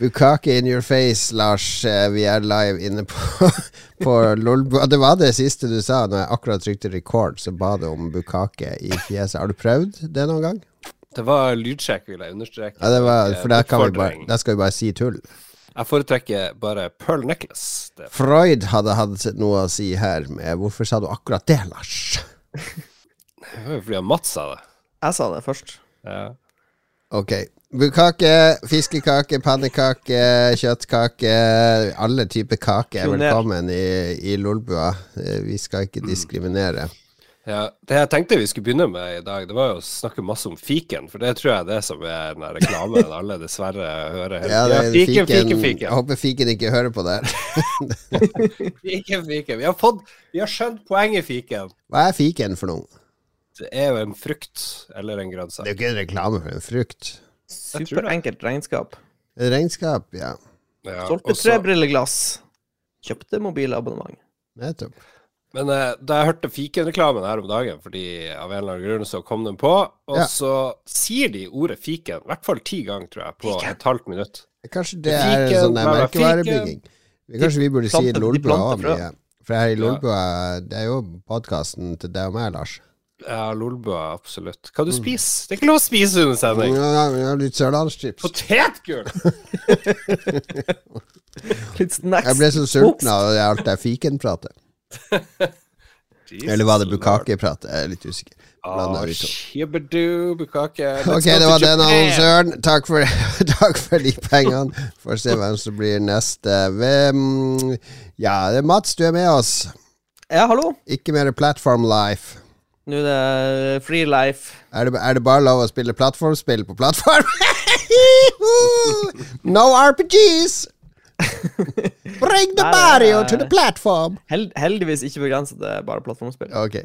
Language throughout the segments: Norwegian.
Bukake in your face, Lars. Eh, Vi er live inne på, på Lolbua. Det var det siste du sa når jeg akkurat trykte record, så ba du om bukake i fjeset. Har du prøvd det noen gang? Det var lydsjekk, vil jeg understreke. Ja, det var, for der, kan vi bare, der skal vi bare si tull. Jeg foretrekker bare pearl necklace. Det Freud hadde hatt noe å si her med Hvorfor sa du akkurat det, Lars? det var jo fordi Mats sa det. Jeg sa det først. Ja. Ok. Bukake, fiskekake, pannekake, kjøttkake. Alle typer kake er velkommen i, i Lolbua. Eh, Vi skal ikke diskriminere. Ja, Det jeg tenkte vi skulle begynne med i dag, det var jo å snakke masse om fiken. For det tror jeg er det som er den reklamen alle dessverre hører. Ja, det er tiden. fiken, fiken, Jeg fiken. håper fiken ikke hører på det. Fiken, fiken. Vi har, fått, vi har skjønt poenget, fiken. Hva er fiken for noe? Det er jo en frukt eller en grønnsak. Det er jo ikke en reklame for en frukt. Superenkelt regnskap. Regnskap, ja. Ja, Solgte tre brilleglass. Kjøpte mobilabonnement. Nettopp. Men eh, da jeg hørte fikenreklamen her om dagen, fordi av en eller annen grunn så kom den på, og Ja. så sier de ordet fiken, i hvert fall ti ganger, tror jeg, på et halvt minutt. Kanskje det er Fiken, sånn merkevarebygging. Kanskje vi burde si Lolbua òg mye. For her i. Lolbua, det er jo podkasten til deg og meg, Lars. Ja, Lolbua, absolutt. Hva du spiser? Det er ikke lov å spise under sending. Ja, ja, litt sørlandschips. Potetgull! Litt snacks. Jeg ble så sulten av alt det fikenpratet. Eller var det bukakepratet? Jeg er litt usikker. Ah, Ok, det var den annonsøren. Takk for, takk for de pengene. Får se hvem som blir neste. Hvem Ja, det er Mats, du er med oss. Ja, hallo. Ikke mer Platform Life. Nå er det free life. Er det, er det bare lov å spille plattformspill på plattform? no RPGs! Bring the Mario to the platform! Held, heldigvis ikke begrenset til bare plattformspill. Ok.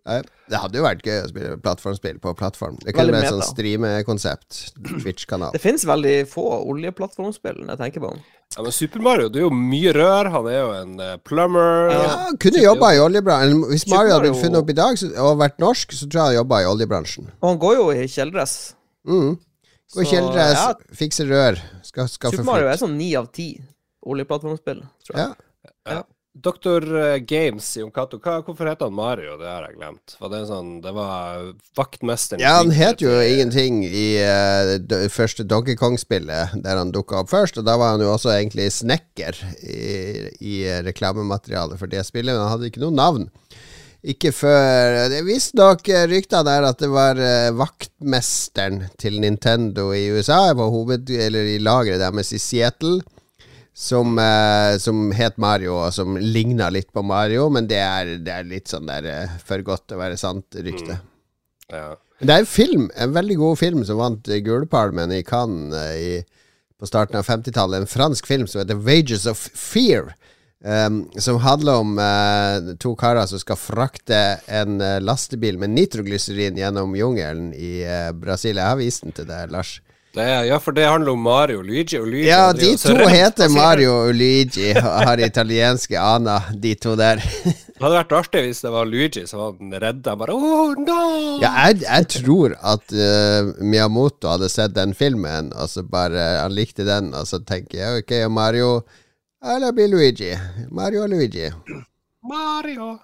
Ja. Nei, Det hadde jo vært gøy å spille plattformspill på plattform. Det kunne vært sånn streamekonsept. Twitch-kanal. Det finnes veldig få oljeplattformspill, jeg tenker på. Ja, men Super Mario, det er jo mye rør. Han er jo en eh, plumber. Ja, kunne jobba i oljebransjen. Hvis Super Mario hadde blitt funnet opp i dag så, og vært norsk, så tror jeg han jobba i oljebransjen. Og han går jo i kjeledress. Mm. Går i kjeledress, ja. fikser rør, Skal, skal Super Mario er sånn ni av ti oljeplattformspill, tror jeg. Ja. Dr. eh, Games i Onkato, hvorfor heter han Mario? Det har jeg glemt. Var det, sånn, det var vaktmesteren Ja, han het jo ingenting i uh, det første Donkey Kong-spillet, der han dukka opp først. Og da var han jo også egentlig snekker i, i reklamematerialet for det spillet, men han hadde ikke noe navn. Ikke før Det visstnok rykta der at det var uh, vaktmesteren til Nintendo i USA, på hoved, eller i lageret deres i Seattle, som, eh, som het Mario, og som ligna litt på Mario, men det er, det er litt sånn der eh, for godt til å være sant-rykte. Ja. Men Det er en film, en veldig god film som vant Gullpalmen i Cannes eh, i, på starten av 50-tallet. En fransk film som heter Wages of Fear. Um, som handler om uh, to karer som skal frakte en uh, lastebil med nitroglyserin gjennom jungelen i uh, Brasil. Jeg har vist den til deg, Lars. Det er, ja, for det handler om Mario og Luigi. Og Luigi Ja, de to heter Mario og Luigi og har italienske aner, de to der. Det hadde vært artig hvis det var Luigi som var den redda. Bare oh, no! Ja, jeg, jeg tror at uh, Miyamoto hadde sett den filmen, og så bare Han likte den, og så tenker jeg ok, Mario Eller blir Luigi. Mario og Luigi. Mario.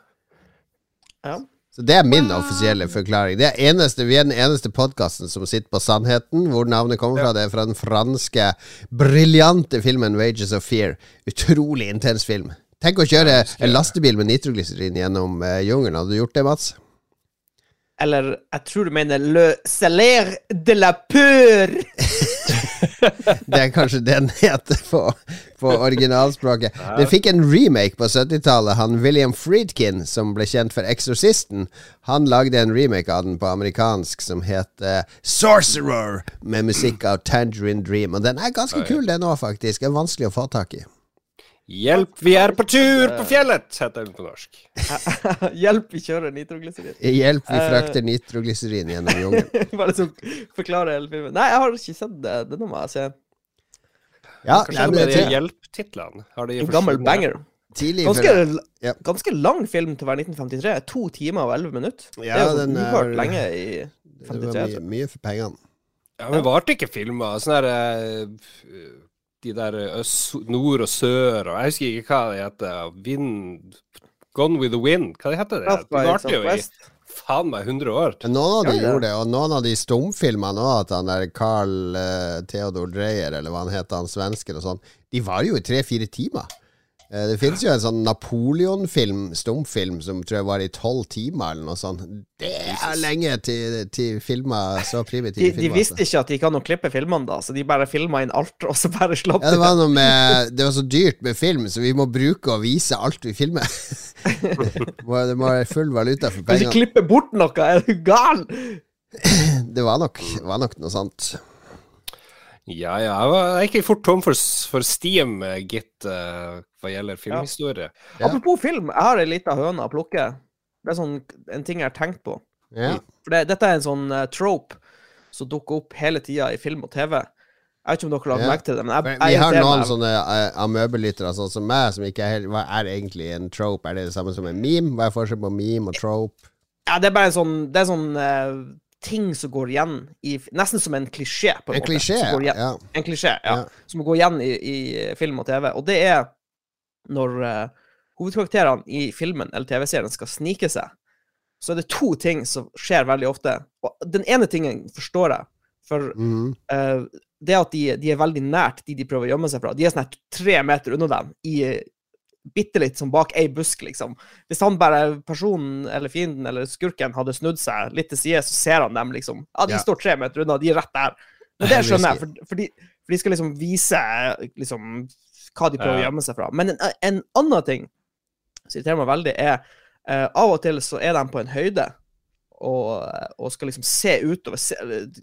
Ja. Så det er min offisielle forklaring. Det er eneste, Vi er den eneste podkasten som sitter på sannheten. Hvor navnet kommer fra. Det er fra den franske briljante filmen 'Wages of Fear'. Utrolig intens film. Tenk å kjøre en lastebil med nitroglyserin gjennom uh, jungelen. Hadde du gjort det, Mats? Eller jeg tror du mener Le Salaire de la Peur. Det er kanskje det den heter på, på originalspråket. Den fikk en remake på 70-tallet. Han William Friedkin, som ble kjent for Exorcisten, han lagde en remake av den på amerikansk som heter Sorcerer, med musikk av Tangerine Dream. Og den er ganske kul, den òg, faktisk. Den er vanskelig å få tak i. Hjelp, vi er på tur på fjellet, heter den på norsk. Hjelp, vi kjører nitroglyserin. Hjelp, vi Eh. frakter nitroglyserin gjennom jungelen. Bare sånn forklare hele filmen. Nei, jeg har ikke sett det. Det må jeg se. Ja, Kanskje nei, det er hjelptitlene. Har de En gammel banger. Ganske, Ja. ganske lang film til å være 1953. To timer og elleve minutter. Ja, det er jo uhørt er- lenge i Det var mye, mye for pengene. Ja, men varte ikke filma Sånn her eh, De der øst, nord og sør og Jeg husker ikke hva det heter. Vind Gone with the wind. Hva det heter det? Det varte jo i faen meg 100 år. Noen av de Ja, ja. gjorde det, og noen av de stumfilmene òg, at han der Carl uh, Theodor Dreyer, eller hva han heter, han svensken og sånn, de var jo i tre-fire timer. Eh, det finnes jo en sånn Napoleon-film, stumfilm, som tror jeg var i tolv timer, eller noe sånt. Det er lenge til, til filmer så primitive De, de visste altså. ikke at de kan å klippe filmene, da, så de bare filma inn alt, og så bare slapp Ja, det var noe med Det var så dyrt med film, så vi må bruke og vise alt vi filmer. Det må være full valuta for pengene. Hvis du klipper bort noe, er du gal? Det var nok, var nok noe sånt. Ja, ja. Jeg, var, jeg gikk fort tom for, for Steam, eh, gitt, uh, hva gjelder filmhistorie. Ja. Apropos film, jeg har ei lita høne å plukke. Det er sånn, en ting jeg har tenkt på. Ja. For det, dette er en sånn uh, trope som dukker opp hele tida i film og TV. Jeg vet ikke om dere har lagt Ja. merke til det, men jeg, Men jeg Vi har noen meg. sånne uh, amøbelyttere, sånn som meg, som ikke er helt Hva er egentlig en trope? Er det det samme som en meme? Hva er forskjellen på meme og trope? Ja, det er bare en sånn Det er sånn eh, ting som går igjen i Nesten som en klisjé, på en, En måte. klisjé, igjen, ja. En klisjé, ja. Ja. Som går igjen i, i film og TV. Og det er når uh, hovedkarakterene i filmen eller TV-serien skal snike seg, så er det to ting som skjer veldig ofte. Og den ene tingen forstår jeg, for mm. uh, det at de, de er veldig nært de de prøver å gjemme seg fra. De er sånn her tre meter unna dem, i bitte litt som bak ei busk, liksom. Hvis han bare, personen eller fienden eller skurken hadde snudd seg litt til side, så ser han dem, liksom. Ja, de Ja. står tre meter unna, de er rett der. Men det skjønner jeg, for, for, de, for de skal liksom vise liksom hva de prøver å gjemme seg fra. Men en, en annen ting som irriterer meg veldig, er uh, av og til så er de på en høyde og, og skal liksom se utover. Se,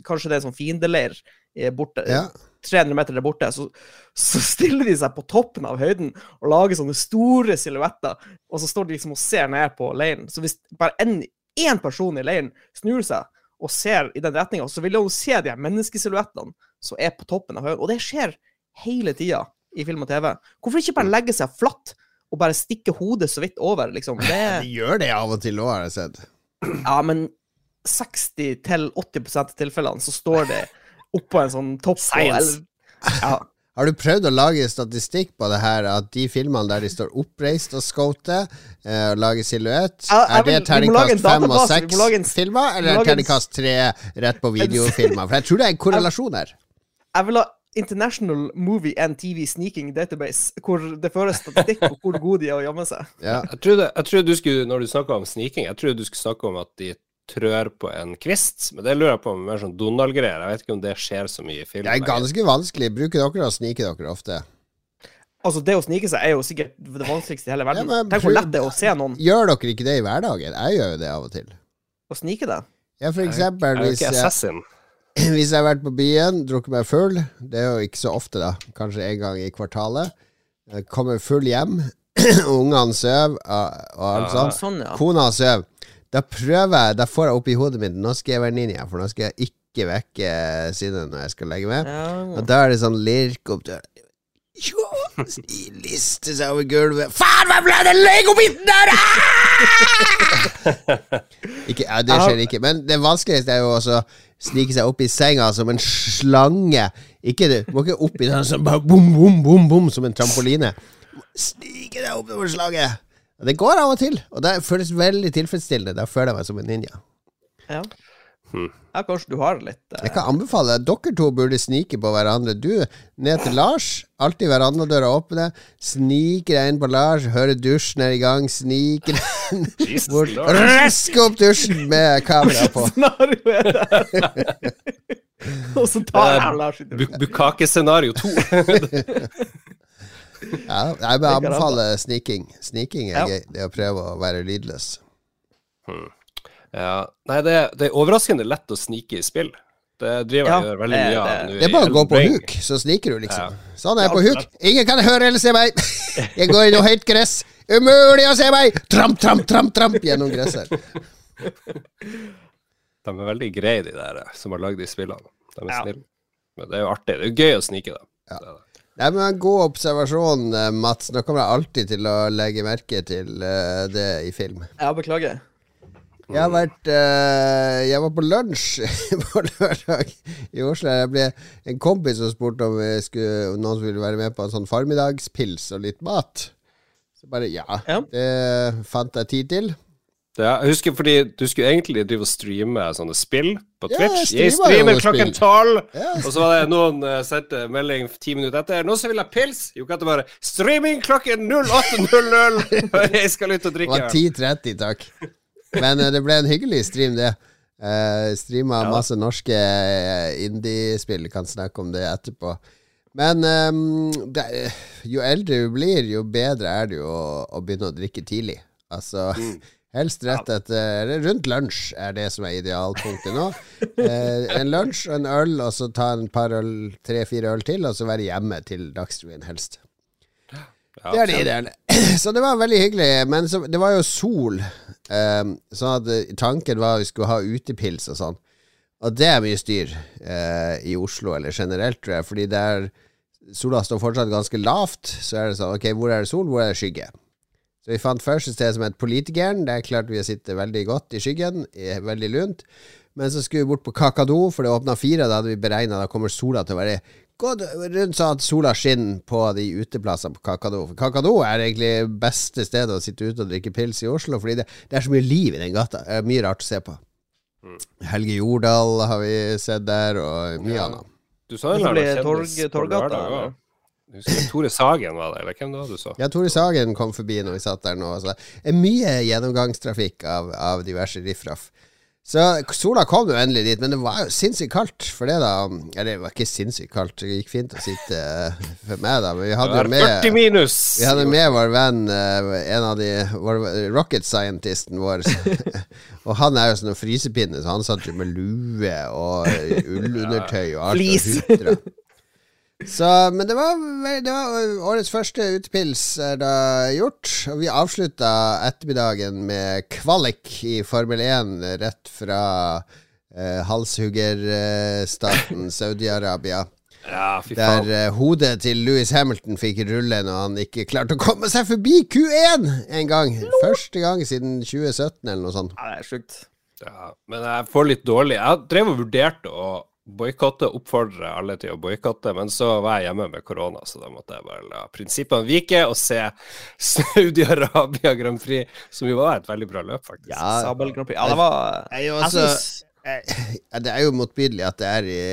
kanskje det er en sånn fiendeleir eh, borte, Ja. 300 meter der borte. Så, så stiller de seg på toppen av høyden og lager sånne store silhuetter. Og så står de liksom og ser ned på leiren. Så hvis bare én person i leiren snur seg og ser i den retninga, så vil de jo se de her menneskesilhuettene som er på toppen av høyden. Og det skjer hele tida i film og TV. Hvorfor ikke bare legge seg flatt og bare stikke hodet så vidt over, liksom? Det De gjør det av og til òg, har jeg sett. Ja, men 60-80 av tilfellene så står det oppå en sånn topp. Science. eller- Ja. Har du prøvd å lage statistikk på det her, at de filmene der de står oppreist og scouter, eh, og lager silhuett, er det terningkast fem og seks filmer, eller er terningkast tre rett på videofilmer? For jeg tror det er en korrelasjon her. Jeg vil ha International Movie and TV Sneaking Database, hvor det føres statistikk på hvor gode de er å gjemme seg. Ja. Jeg trodde, jeg trodde du skulle, når du snakka om sniking, jeg trodde du skulle snakke om at de trør på en kvist, men det lurer jeg på om er mer sånn Donald-greier. Jeg vet ikke om det skjer så mye i film. Det er ganske vanskelig. Bruker dere å snike dere ofte? Altså, det å snike seg er jo sikkert det vanskeligste i hele verden. Ja, men Tenk hvor lett det er å se noen Gjør dere ikke det i hverdagen? Jeg gjør jo det av og til. Å snike deg. Ja, for eksempel Er jo hvis ikke assassin. hvis jeg har vært på byen, drukket meg full, det er jo ikke så ofte da, kanskje en gang i kvartalet, jeg kommer full hjem, ungene søv, og, og alt Ja. sånt, Sånn, ja. kona søv, da prøver jeg, da får jeg opp i hodet mitt, nå skal jeg være ninja, for nå skal jeg ikke vekke sinnet når jeg skal legge meg. ja. Og da er det sånn lirk opp døra Jo, Liste seg over gulvet. Faen, hva ble det legobiten der?! Ah! ikke, ja, det skjer ikke. Men det vanskeligste er jo også snike seg opp i senga som en slange. Ikke du må ikke opp i den sånn bare bom, bom, bom, bom, som en trampoline. Snike deg oppover slaget. Det går av og til, og det føles veldig tilfredsstillende. Da føler jeg meg som en ninja. ja. Hmm. Ja, kanskje du har litt eh, Jeg kan anbefale Dere to burde snike på hverandre. Du ned til Lars. Alltid verandadøra åpne. Sniker deg inn på Lars. Hører dusjen er i gang. Sniker deg Jesus bort. Røsk opp dusjen med kamera på. Og så tar jeg Lars i dusjen. Bukake-scenario 2. Ja, jeg vil anbefale sniking. Sniking er Ja. gøy. Det å prøve å være lydløs. ja. Nei, det, det er overraskende lett å snike i spill. Det driver jeg Ja, gjør veldig det- mye av nå Det er bare å gå på huk, så sniker du, liksom. Ja. Sånn er jeg på huk. Ingen kan høre eller se meg! Jeg går i noe høyt gress. Umulig å se meg! Tramp, tramp, tramp, tramp gjennom gresset. De er veldig greie, de der eh, som har lagd de spillene. De er Ja. snille. Men det er jo artig. Det er jo gøy å snike, da. Ja. Det det. Nei, men en God observasjon, eh, Mats. Nå kommer jeg alltid til å legge merke til eh, det i film. Ja, beklager. Jeg har vært uh, Jeg var på lunsj på lørdag i Oslo. Jeg ble en kompis som spurte om, skulle, om noen ville være med på en sånn formiddagspils og litt mat. Så bare ja, Ja. det fant jeg tid til. Ja, jeg husker fordi du skulle egentlig drive og streame sånne spill på Twitch. jeg jeg streamer klokken tolv! Ja. Og så var det noen uh, sendte melding ti minutter etter. Noen som vil ha pils? Jo, kan det bare streaming klokken 08.00! jeg skal ut og drikke. Det var 10.30, takk. Men uh, det ble en hyggelig stream, det. Uh, streama Ja. masse norske eh, indiespill. Kan snakke om det etterpå. Men um, det, jo eldre du blir, jo bedre er det jo å, å begynne å drikke tidlig. Altså Helst rett etter Rundt lunsj er det som er idealpunktet nå. Eh, en lunsj og en øl, og så ta en par øl, tre-fire øl til, og så være hjemme til Dagsrevyen, helst. Det er det ideelle. Så det var veldig hyggelig. Men så, det var jo sol, um, så eh, tanken var at vi skulle ha utepils og sånn. Og det er mye styr eh, i Oslo, eller generelt, tror jeg. Fordi der sola står fortsatt ganske lavt, så er det sånn Ok, hvor er det sol, hvor er det skygge? Så vi fant først et sted som het Politikeren. Der klarte vi å sitte veldig godt i skyggen, veldig lunt. Men så skulle vi bort på Kakadu, for det åpna fire. Da hadde vi beregna da kommer sola til å være gått rundt sånn at sola skinner på de uteplassene på Kakadu. For Kakadu er egentlig beste stedet å sitte ute og drikke pils i Oslo, fordi det, det er så mye liv i den gata. Det er mye rart å se på. Helge Jordal har vi sett der, og mye Ja. annet. Du sa det annen Torg- husker Tore Sagen var det, eller hvem det var du så? Ja, Tore Sagen kom forbi når vi satt der nå. Så det er mye gjennomgangstrafikk av, av diverse riffraff. Så sola kom jo endelig dit, men det var jo sinnssykt kaldt for det, da. Eller det var ikke sinnssykt kaldt, det gikk fint å sitte eh, for meg, da. Men vi hadde jo 40 med minus! vi hadde med vår venn, eh, en av de vår rocket scientisten vår. og han er jo sånn en frysepinne, så han satt jo med lue og ullundertøy og alt. Flis. Og. Så, men det var, det var årets første utepils er da gjort. Og vi avslutta ettermiddagen med kvalik i Formel 1 rett fra eh, halshuggerstaten Saudi-Arabia. Ja, Der eh, hodet til Louis Hamilton fikk rulle når han ikke klarte å komme seg forbi Q1 en gang. Første gang siden 2017 eller noe sånt. Ja, det er sjukt. Ja, men jeg får litt dårlig Jeg drev og vurderte å boikotte, oppfordre alle til å boikotte, men så var jeg hjemme med korona, så da måtte jeg bare la prinsippene vike og se Saudi-Arabia Grand Prix, som jo var et veldig bra løp, faktisk. Ja, Sabel Grand Prix. Ja, det var Jeg Jeg også synes Det er jo motbydelig at det er i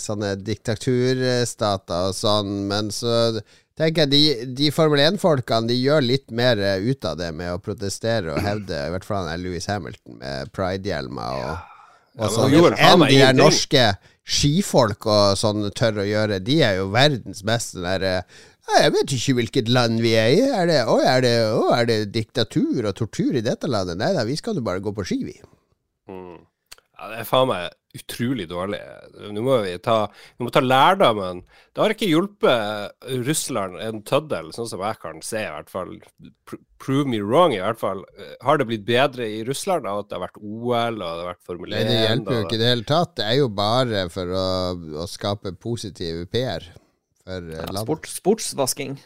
sånne diktaturstater og sånn, men så tenker jeg de, de Formel 1-folkene De gjør litt mer eh, ut av det med å protestere og hevde I hvert fall han er Louis Hamilton med pridehjelmer og, og men sånn. han Enn de er norske skifolk og sånn tør å gjøre. De er jo verdens beste der eh, jeg vet ikke hvilket land vi er i. Er det, å, er, det, å, er det diktatur og tortur i dette landet? Nei da, vi skal jo bare gå på ski, vi. Mm. Ja, det er faen meg utrolig dårlig. Nå må vi ta, vi må ta lærdommen. Det har ikke hjulpet Russland en tøddel, sånn som jeg kan se, i hvert fall. Prove me wrong, i hvert fall. Eh, Har det blitt bedre i Russland av at det har vært OL og det har vært Formel 1? Nei, det hjelper jo ikke i det hele tatt. Det er jo bare for å, å skape positiv PR for ja, landet. sport, sportsvasking.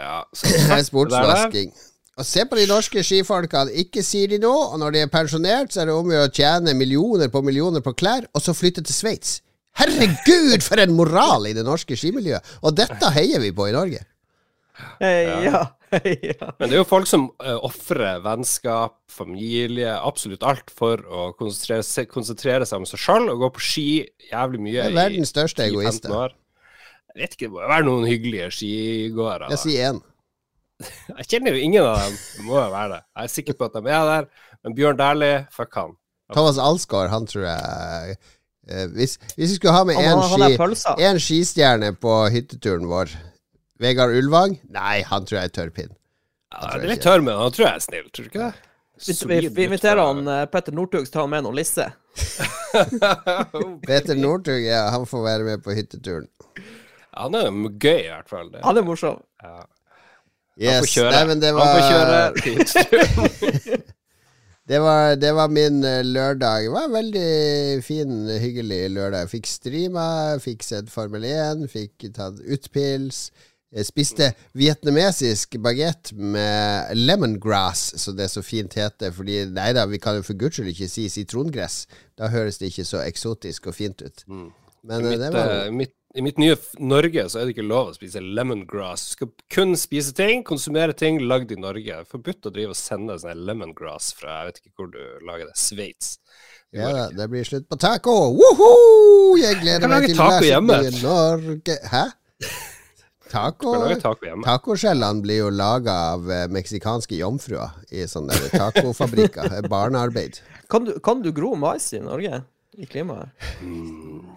Ja, så, sportsvasking. Og se på de norske skifolkene. Ikke sier de noe, og når de er pensjonert, så er det om å tjene millioner på millioner på klær, og så flytte til Sveits. Herregud, for en moral i det norske skimiljøet! Og dette heier vi på i Norge. Eh, ja. ja. Men det er jo folk som uh, ofrer vennskap, familie, absolutt alt for å konsentrere seg, konsentrere seg om seg sjøl og gå på ski jævlig mye Det er verdens største 10-15 egoister. år. Jeg vet ikke, det må jo være noen hyggelige skigåere. Jeg sier én. Jeg kjenner jo ingen av dem. Det må jo være det. Jeg er sikker på at de er der. Men Bjørn Dæhlie, fuck han. Thomas Alsgaard, han tror jeg eh, hvis, hvis vi skulle ha med én ski, en skistjerne på hytteturen vår Vegard Ulvang? Nei, han tror jeg er tørrpinn. Ja, det er litt tørr, men han tror jeg er snill, tror du ikke det? Vi, vi, vi inviterer han uh, Petter Northug så tar han med noen lisse. Petter Northug, ja, han får være med på hytteturen. Han er gøy, i hvert fall. Det. Han er morsom. Ja. Yes. Nei, men det var, det var, det var min eh, lørdag. Det var en veldig fin, hyggelig lørdag. Fikk streama, fikk sett Formel 1, fikk tatt utpils. Jeg spiste vietnamesisk bagett med lemongrass, som det er så fint heter. Fordi nei da, vi kan jo for guds skyld ikke si sitrongress. Da høres det ikke så eksotisk og fint ut. Mm. Men eh, mitt, det var eh, mitt, I mitt nye Norge så er det ikke lov å spise lemongrass. Du skal kun spise ting, konsumere ting lagd i Norge. Det er Forbudt å drive og sende sånn her lemongrass fra jeg vet ikke hvor du lager det, Sveits. Ja da, det blir slutt på taco! Woho! Jeg gleder jeg meg til å verset i Norge Hæ? Taco? Tacoskjellene blir jo laga av eh, meksikanske jomfruer i sånne tacofabrikker. Er Barnearbeid. Kan du, kan du gro mais i Norge? I klimaet?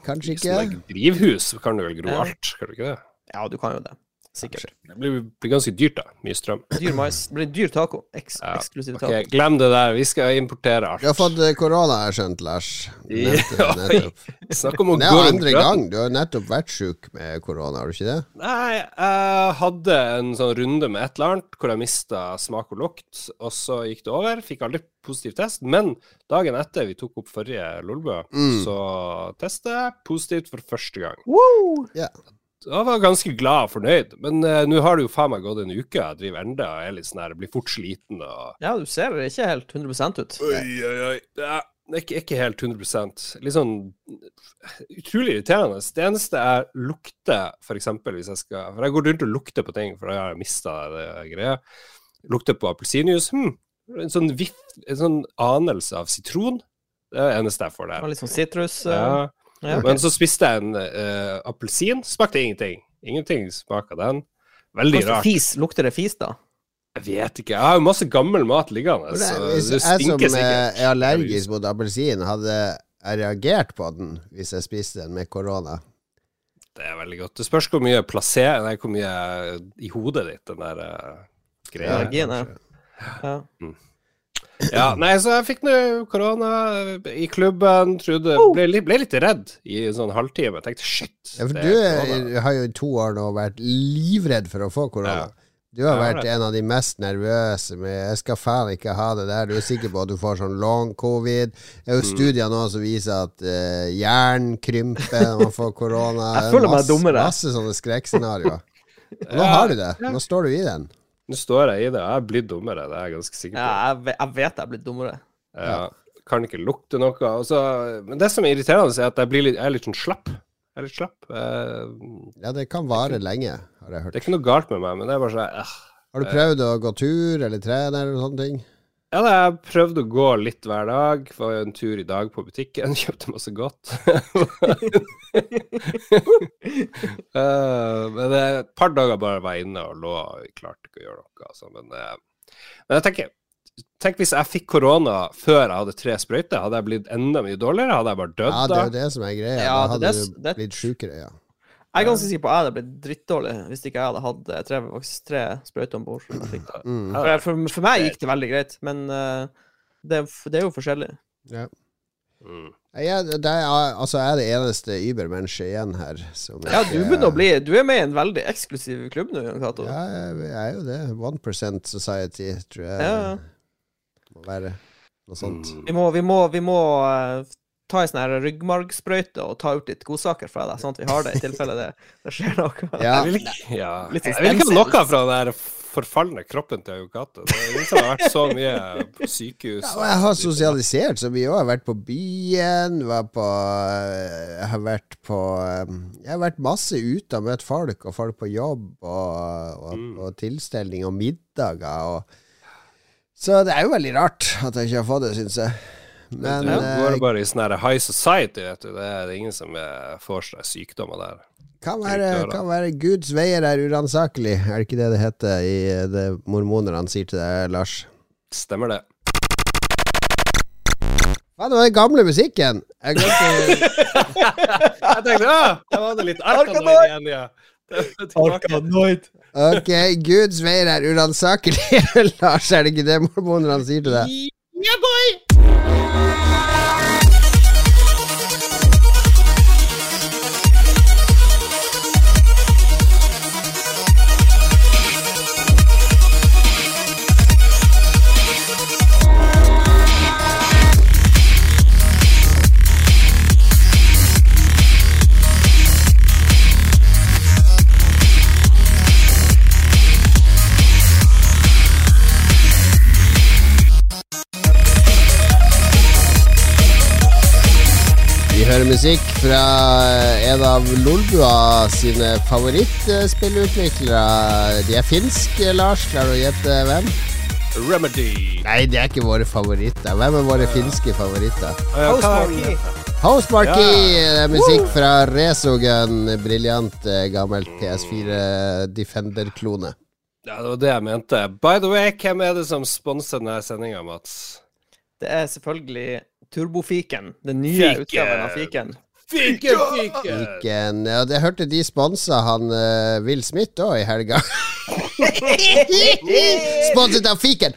Kanskje I ikke? drivhus kan du vel gro alt, kan du ikke det? Ja, du kan jo det. Sikkert. Det blir, blir ganske dyrt, da. Mye strøm. Dyr mais. Det blir dyr taco. Eks Ja, eksklusiv taco. Okay, glem det der. Vi skal importere alt. Du har fått eh, korona, har jeg skjønt, Lars. Nettopp. Snakk om å gå rundt andre gang. Du har nettopp vært sjuk med korona, har du ikke det? Nei, jeg hadde en sånn runde med et eller annet hvor jeg mista smak og lukt, og så gikk det over. Fikk aldri positiv test, men dagen etter vi tok opp forrige Lolbø, Mm. så testet jeg positivt for første gang. Woo! Ja. Jeg var ganske glad og fornøyd, men uh, nå har det jo faen meg gått en uke. Jeg driver enda og er litt sånn her, blir fort sliten og Ja, du ser det ikke helt 100% ut. Oi, oi, oi. Ja, det ikke, ikke helt 100 Litt sånn utrolig irriterende. Det eneste jeg lukter, eksempel hvis jeg skal For jeg går rundt og lukter på ting, for da har jeg mista det greia. Lukter på appelsinjuice. Hm, en sånn vift, en sånn anelse av sitron. Det er det eneste jeg får Det var der. Litt sånn sitrus. eh, Ja. Ja, okay. Men så spiste jeg en uh, appelsin. Smakte ingenting. Ingenting smak den. Veldig Kanskje rart. Fis, lukter det fis, da? Jeg vet ikke. Jeg har jo masse gammel mat liggende. Så det, stinker sikkert. jeg som eh, sikkert. er allergisk mot appelsin, hadde jeg reagert på den hvis jeg spiste den med korona? Det er veldig godt. Det spørs hvor mye plasser Nei, hvor mye i hodet ditt den der uh, greia. Ja. ja. Ja, nei, så jeg fikk nå korona i klubben. Trodde ble, ble litt redd i en sånn halvtime. Tenkte shit. Ja, for du er er, har jo i to år nå vært livredd for å få korona. Ja. Du har vært en av de mest nervøse med 'jeg skal faen ikke ha det der'. Du er sikker på at du får sånn long covid. Det er jo Mm. studier nå som viser at uh, hjernen krymper når man får korona. Jeg føler meg masse, dummere. Masse sånne skrekkscenarioer. Nå har du det. Nå står du i den. Nå står jeg i det. Jeg blir dummere, det er jeg ganske sikker på. ja jeg, jeg vet jeg blir dummere. Ja. Kan ikke lukte noe. Også, men det som er irriterende, er at jeg, blir litt, jeg er litt sånn slapp. Jeg er litt slapp. Uh, Ja, det kan vare lenge, har jeg hørt. det er ikke noe galt med meg, men det er bare sånn uh, Har du prøvd å gå tur eller trene eller sånne ting? Ja, da, jeg prøvde å gå litt hver dag. Var en tur i dag på butikken, kjøpte masse godt. uh, men det er et par dager bare var jeg inne og lå og klarte ikke å gjøre noe. Altså. Men, uh, men jeg tenker Tenk hvis jeg fikk korona før jeg hadde tre sprøyter. Hadde jeg blitt enda mye dårligere? Hadde jeg bare dødd da? Ja, det er jo det som er greia. Ja, da hadde det- du blitt sjukere, ja. Jeg er ganske sikker på at jeg hadde blitt drittdårlig hvis ikke jeg hadde hatt eh, tre, faktisk tre sprøyter om bord. Mm. For, for, for meg gikk det veldig greit, men uh, det, det er jo forskjellig. ja. Mm. Jeg, det er, altså, jeg er det eneste übermennesket igjen her. Som Ja, du begynner å bli Du er med i en veldig eksklusiv klubb nå, Jan Cato. Ja, jeg, jeg er jo det. 1% Society, tror jeg Ja. må være. Noe sånt. Mm. Vi må, vi må, vi må eh, ta ei sånn ryggmargsprøyte og ta ut litt godsaker fra deg, sånn at vi har det i tilfelle det, det skjer noe. Ja, Jeg vil ikke, ja. Litt jeg vil ikke ha noe fra den der forfalne kroppen til Aukate. Det er liksom har vært så mye på sykehus. Ja, og jeg har sosialisert så mye òg. Jeg har vært på byen, var på Jeg har vært på Jeg har vært masse ute og møtt folk, og folk på jobb, og, og Mm. og tilstelning og middager. Og, så det er jo veldig rart at jeg ikke har fått det, syns jeg. Men du går eh, bare i sånn high society, vet du. Det er ingen som eh, får seg sykdommer der. kan være, kan være Guds veier er uransakelig. Er det ikke det det heter i det mormonerne sier til deg, Lars? Stemmer det? Hva, det var den gamle musikken! Jeg glemte Jeg tenkte ja, der var det litt Arkanoid igjen, ja. Det. Arkanoid. Ok, Guds veier er uransakelig. Lars, er det ikke det mormonerne sier til deg? Yeah, boy! Musikk fra en av Lolbua sine favorittspillutviklere. De er finske, Lars. Klarer du å gjette hvem? Remedy. Nei, det er ikke våre favoritter. Hvem er våre finske favoritter? Housemarky. ja. Housemarque! Ja. Musikk fra Resogun. Briljant gammel gammelt PS4 Defender-klone. Ja, det var det jeg mente. By the way, hvem er det som sponser denne sendinga, Mats? Det er selvfølgelig Turbofiken. Den nye Fiken. utgaven av Fiken. Fiken, fiken! fiken. ja, det hørte de sponsa han uh, Will Smith òg i helga. Sponset av Fiken!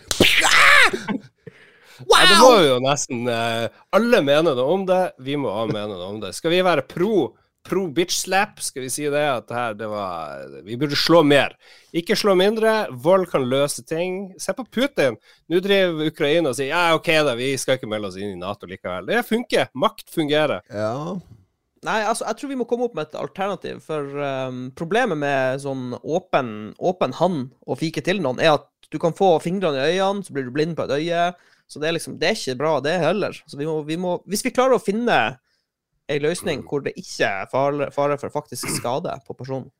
Ja, det må jo nesten uh, Alle mener noe om det. Vi må også mene noe om det. Skal vi være pro pro bitch slap? Skal vi si det? At det her, det var Vi burde slå mer. Ikke slå mindre. Vold kan løse ting. Se på Putin. Nå driver Ukraina og sier ja, OK, da, vi skal ikke melde oss inn i Nato likevel. Det funker. Makt fungerer. Ja. Nei, altså, jeg tror vi må komme opp med et alternativ. For um, problemet med sånn åpen, åpen hand og fike til noen, er at du kan få fingrene i øynene, så blir du blind på et øye. Så det er liksom, det er ikke bra, det heller. Så vi må, vi må, hvis vi klarer å finne ei løsning hvor det ikke er fare, fare for faktisk skade på personen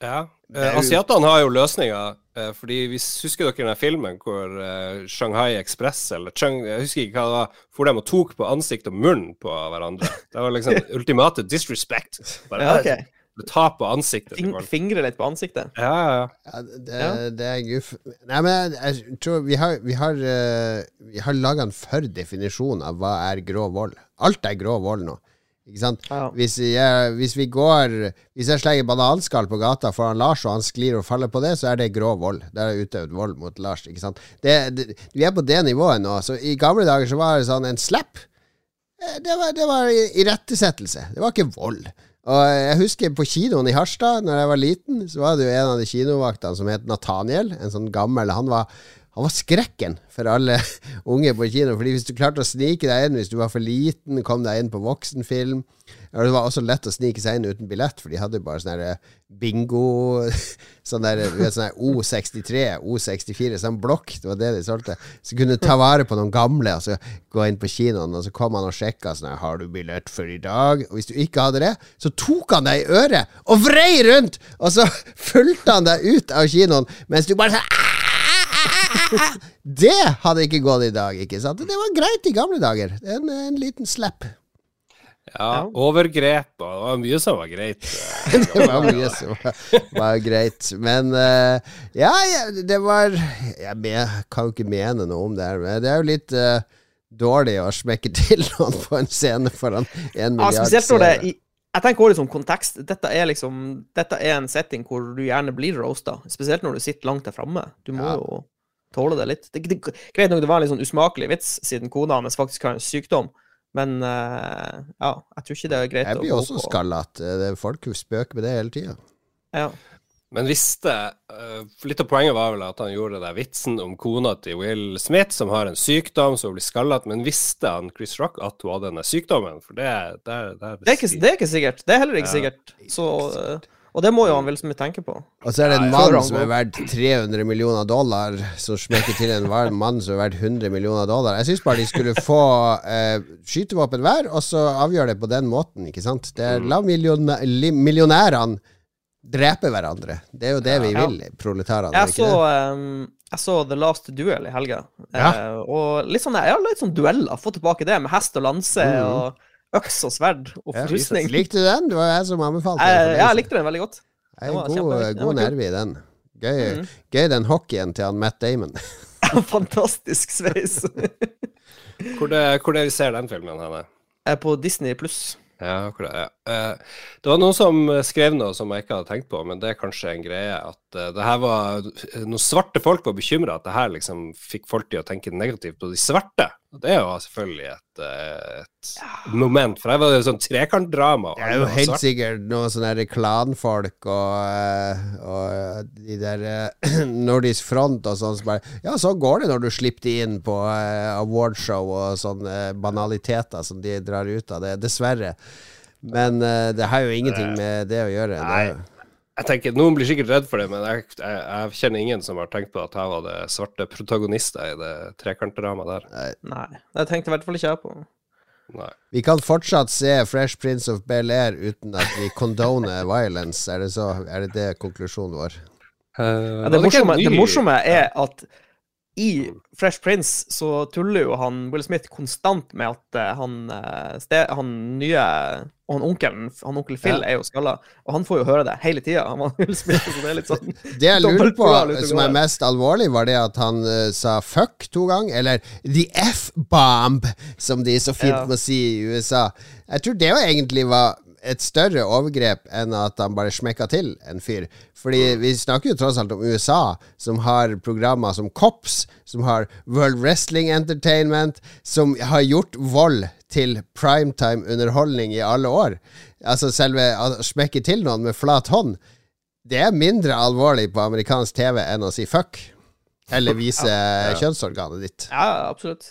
Ja. Eh, Asiatene har jo løsninger. Eh, fordi hvis Husker dere den filmen hvor eh, Shanghai Express eller Cheng, Jeg husker ikke hva det var. For dem og tok på ansikt og munn på hverandre. Det var liksom ultimate disrespect. Bare Ja, ok. ta på ansiktet. Fing. Fingre litt på ansiktet. Ja, ja, ja. Ja, det, Ja. det er guff. Nei, men jeg tror vi har Vi har, uh, vi har laga en for definisjon av hva er grov vold. Alt er grov vold nå. Ikke sant? Ja. Hvis, jeg, hvis vi går Hvis jeg slenger bananskall på gata foran Lars, og han sklir og faller på det, så er det grov vold. Det er utøvd vold mot Lars. Ikke sant? Det, det, vi er på det nivået nå. Så I gamle dager så var det sånn en slap. eh, Det var, det var irettesettelse. Det var ikke vold. Og jeg husker på kinoen i Harstad, Når jeg var liten, så var det jo en av de kinovaktene som het Nathaniel. En sånn gammel Han var, han var skrekken for alle unge på kino. Fordi hvis du klarte å snike deg inn hvis du var for liten, kom deg inn på voksenfilm Det var også lett å snike seg inn uten billett, for de hadde bare sånn bingo Sånn der, du vet, sånn der O63, O64, sånn blokk. Det var det de solgte. Så kunne du ta vare på noen gamle og så gå inn på kinoen, og så kom han og sjekka sånn Har du billett for i dag? Og hvis du ikke hadde det, så tok han deg i øret og vrei rundt! Og så fulgte han deg ut av kinoen mens du bare sånn Det hadde ikke gått i dag, ikke sant? Det var greit i gamle dager. En, en liten slap. ja. Overgrep og det var mye som var greit. det var mye som var, var greit. Men uh, ja, ja, det var Jeg kan jo ikke mene noe om det her, men det er jo litt uh, dårlig å smekke til noen på en scene foran en Ja, milliard spesielt når det i jeg tenker også liksom kontekst. Dette er liksom Dette er en setting hvor du gjerne blir roasta. Spesielt når du sitter langt der framme. Du må Ja. jo tåle det litt. Det, det, greit nok det var en litt sånn usmakelig vits, siden kona hans faktisk har en sykdom. Men uh, ja, jeg tror ikke det er greit å gå også Jeg blir Det er Folk spøker med det hele tida. Ja. Men visste uh, Litt av poenget var vel at han gjorde den vitsen om kona til Will Smith, som har en sykdom, som blir skallet. Men visste han Chris Rock at hun hadde denne sykdommen? For det, det, det, Det, er ikke, det er ikke sikkert. Det er heller ikke Ja. sikkert. Så, eh, og det må jo han vel så mye tenke på. Og så er det en mann som er verdt 300 millioner dollar, som smekker til en mann som er verdt 100 millioner dollar. Jeg syns bare de skulle få eh, skytevåpen hver, og så avgjøre det på den måten, ikke sant? Det er, la milliona- li- millionærene drepe hverandre. Det er jo det vi Ja. vil, proletarene. er Jeg så, um, jeg så The Last Duel i helga. Ja. uh, og litt sånn, jeg har litt sånn dueller. Fått tilbake det, med hest og lanse Mm. og øks og sverd og Ja. Likte du den? Det var jeg som anbefalte den. Jeg, jeg likte den veldig godt. Jeg var er god, god nerve i den. Gøy, mm. gøy den hockeyen til han Matt Damon. Fantastisk sveis. Hvor det, hvor det vi ser den filmen henne? Er på Disney pluss. Ja, hvor det, ja. Eh, det var noen som skrev noe som jeg ikke hadde tenkt på, men det er kanskje en greie at eh, det her var Noen svarte folk var bekymra at det her liksom fikk folk til å tenke negativt på de svarte. Og det er jo selvfølgelig et, et ja. moment, for her var det jo sånn trekantdrama. Det er jo helt svart. sikkert noen sånne klanfolk og, eh, og de der eh, Nordisk Front og sånn som bare Ja, så går det når du slipper de inn på eh, awardshow og sånne banaliteter som de drar ut av det. Dessverre. Men uh, det har jo ingenting med det å gjøre. Det, Nei. Jeg tenker, Noen blir sikkert redd for det, men jeg, jeg, jeg kjenner ingen som har tenkt på at jeg var det svarte protagonister i det trekantdramaet der. Nei, det tenkte i hvert fall ikke jeg på. Nei. Vi kan fortsatt se Fresh Prince of Bel-Air uten at vi condoner violence. Er det, så, er det det konklusjonen vår? Uh, Ja, det, morsomme, det morsomme er at i Fresh Prince så tuller jo han Will Smith konstant med at eh, han, eh, han nye og han onkelen, han onkel Phil, Ja. er jo skalla. Og han får jo høre det hele tida. Det sånn Det jeg lurer på, som er mest alvorlig, var det at han uh, sa fuck to ganger, eller the F-bomb, som de så fint Ja. må si i USA. Jeg tror det var egentlig var et større overgrep enn at han bare smekka til en fyr. Fordi vi snakker jo tross alt om USA, som har programmer som Cops, som har World Wrestling Entertainment, som har gjort vold til primetime underholdning i alle år. Altså selve å smekke til noen med flat hånd. Det er mindre alvorlig på amerikansk TV enn å si fuck. Eller vise kjønnsorganet ditt. Ja, absolutt.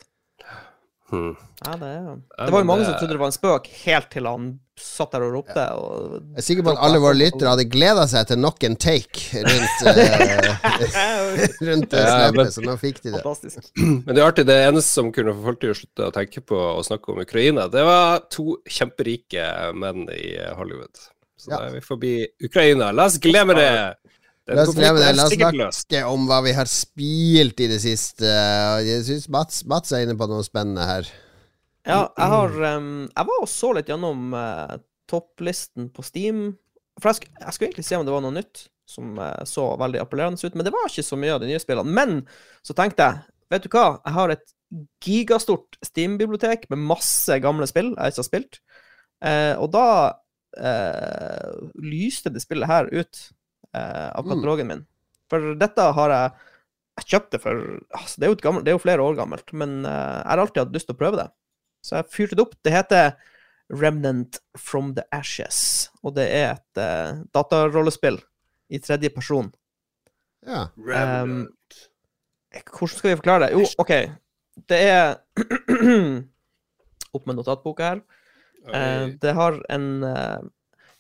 Hmm. Ja, det, er- jo. det var jo mange som trodde det var en spøk, helt til han satt der og ropte. Og... Jeg er sikker på at alle våre lyttere hadde gleda seg til nok en take rundt, uh, rundt ja, Ja, men- så nå fikk de det. Fantastisk. Men det er artig, det eneste som kunne få folk til å slutte å tenke på å snakke om Ukraina, det var to kjemperike menn i Hollywood. Så Ja. da er vi forbi Ukraina. La oss glemme det! La oss La oss snakke om hva vi har spilt i det siste. Jeg syns Mats, Mats er inne på noe spennende her. Ja, jeg har um, Jeg var og så litt gjennom uh, topplisten på Steam. For jeg, sk jeg skulle egentlig se om det var noe nytt som uh, så veldig appellerende ut, men det var ikke så mye av de nye spillene. Men så tenkte jeg, vet du hva, jeg har et gigastort Steam-bibliotek med masse gamle spill jeg ikke har spilt. Uh, og da lyste det spillet her ut av Mm. min. For dette har jeg Jeg kjøpte for altså, det, er gammelt, det er jo flere år gammelt, men jeg har alltid hatt lyst til å prøve det. Så jeg fyrte det opp. Det heter Remnant from the Ashes, og det er et uh, datarollespill i tredje person. Ja. Um, Hvordan skal vi forklare det? Jo, OK. Det er Opp med notatboka her. Uh, det har en uh,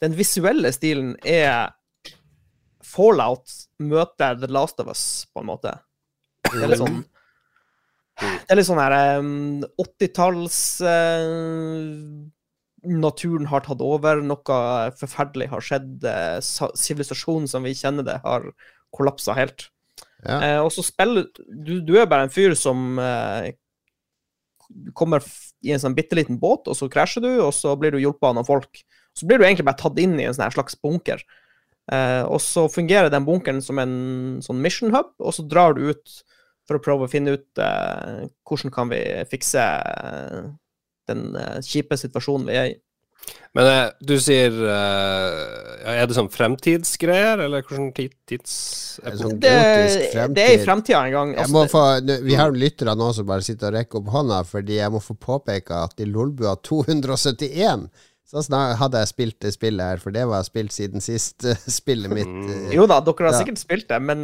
Den visuelle stilen er Fallout møter The Last of Us, på en måte. Det er litt sånn Det er litt sånn her um, 80-talls eh, Naturen har tatt over, noe forferdelig har skjedd. eh, Sivilisasjonen som vi kjenner det, har kollapsa helt. Ja. Eh, og så spiller du, du er bare en fyr som eh, kommer i en sånn bitte liten båt, og så krasjer du, og så blir du hjulpet av noen folk. Så blir du egentlig bare tatt inn i en sånn slags bunker. Eh, og så fungerer den bunkeren som en sånn mission hub, og så drar du ut for å prøve å finne ut eh, hvordan kan vi fikse eh, den eh, kjipe situasjonen vi er i. Men eh, du sier eh, Er det sånn fremtidsgreier, eller hvordan tids... Er det sånn Det, det er i fremtida en gang. Jeg Altså, må få, vi har lyttere nå som bare sitter og rekker opp hånda, fordi jeg må få påpeke at i Lolbua 271 så snar, hadde jeg spilt det spillet her, for det var spilt siden sist eh, spillet mitt. Mm. Jo da, dere har Ja. sikkert spilt det, men,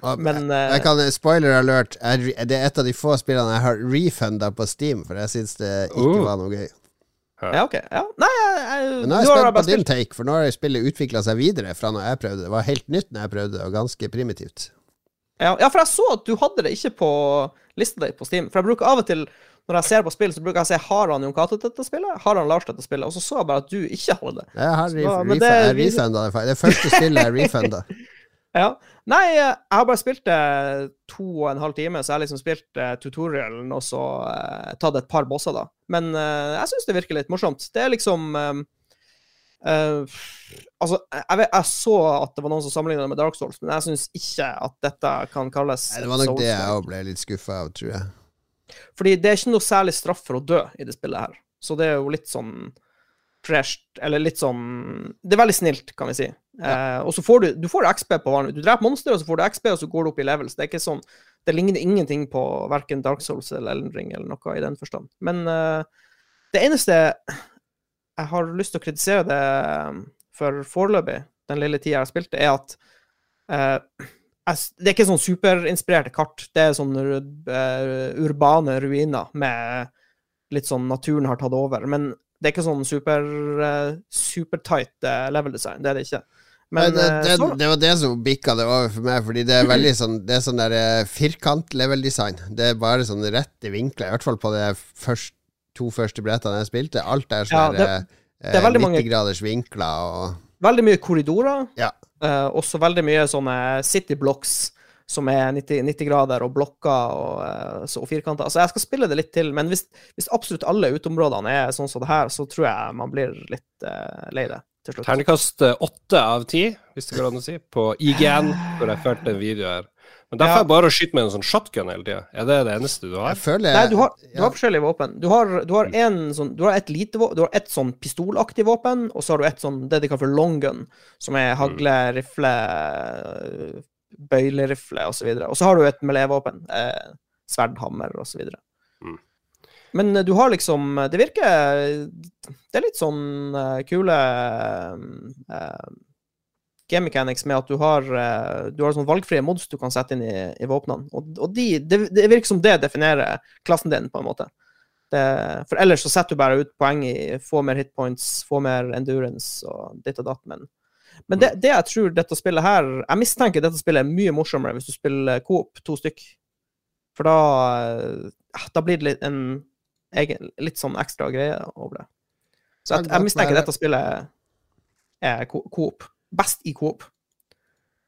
Og men jeg, eh, jeg kan, Spoiler alert, jeg, det er et av de få spillene jeg har refunda på Steam, for jeg syns det ikke uh. var noe gøy. Ja, OK. Ja. Nei, jeg, jeg, nå er jeg har spent på din take, for nå har spillet utvikla seg videre fra når jeg prøvde. Det var helt nytt når jeg prøvde, det, og ganske primitivt. Ja, ja, for jeg så at du hadde det ikke på lista di på Steam. For jeg bruker av og til, når jeg ser på spill, så bruker jeg å se har han Jon Cato dette spillet, har han Lars dette spillet, og så så jeg bare at du ikke hadde det. Jeg har refu- det- jeg refunda det. Det første spillet jeg refunda. Ja. Nei, jeg har bare spilt det to og en halv time, så jeg har liksom spilt eh, tutorialen og så uh, tatt et par bosser, da. Men uh, jeg syns det virker litt morsomt. Det er liksom um, Uh, Altså, jeg, vet, jeg så at det var noen som sammenlignet det med Dark Souls, men jeg syns ikke at dette kan kalles Nei, Det var nok det jeg òg ble litt skuffa av, tror jeg. Fordi det er ikke noe særlig straff for å dø i det spillet her. Så det er jo litt sånn fresh Eller litt sånn Det er veldig snilt, kan vi si. Eh, og så får du, du får XP på hverandre. Du dreper monster, og så får du XP, og så går du opp i levels. Det er ikke sånn Det ligner ingenting på verken Dark Souls eller Elden Ring eller noe i den forstand. Men eh, det eneste jeg har lyst til å kritisere det eh, for foreløpig, den lille tida jeg har spilt det, er at eh, det er ikke sånn superinspirerte kart. Det er sånn eh, urbane ruiner med litt sånn naturen har tatt over. Men det er ikke sånn super, uh, supertight eh, level design. Det er det ikke. Men Men det, eh, det, var det som bikka det over for meg, fordi det er veldig sånn Det er sånn der eh, firkant-level-design. Det er bare sånn rette vinkler, i hvert fall på de først, to første brettene jeg spilte. Alt er sånn det- der, det er eh, veldig mange- 90 graders vinkler og Veldig mye korridorer. Ja. Eh, også veldig mye sånne city blocks som er 90, 90 grader, og blokker og, eh, og firkanter. Altså, jeg skal spille det litt til, men hvis, hvis absolutt alle uteområdene er sånn som det her, så tror jeg man blir litt uh, lei det til slutt. Terningkast eh, åtte av ti, hvis det går an å si, på IGN, hvor jeg fulgte en video her. Men derfor ja. er det bare å skyte med en sånn shotgun hele tida. Er det det eneste du har? Jeg føler Nei, du har, du ja. har forskjellige våpen. Du har, du har, en sånn, du har et lite våpen, du har et sånn pistolaktig våpen, og så har du et sånn det de kaller for long gun, som er hagle, rifle, bøylerifle osv. Og, så og så har du et melévåpen, Eh, sverd, hammer osv. Mm. Men eh, du har liksom Det virker Det er litt sånn uh, kule eh, game mechanics med at du har, eh, du har sånn valgfrie mods du kan sette inn i, i våpnene. Og, og de, det, det virker som det definerer klassen din, på en måte. Det, for ellers så setter du bare ut poeng i få mer hitpoints, få mer endurance og ditt og datt. Men, men det, det jeg tror dette spillet her Jeg mistenker dette spillet er mye morsommere hvis du spiller coop, to stykk. For da, eh, da blir det litt, en egen, litt sånn ekstra greie over det. Så jeg, jeg mistenker dette spillet er co- coop. Best i coop.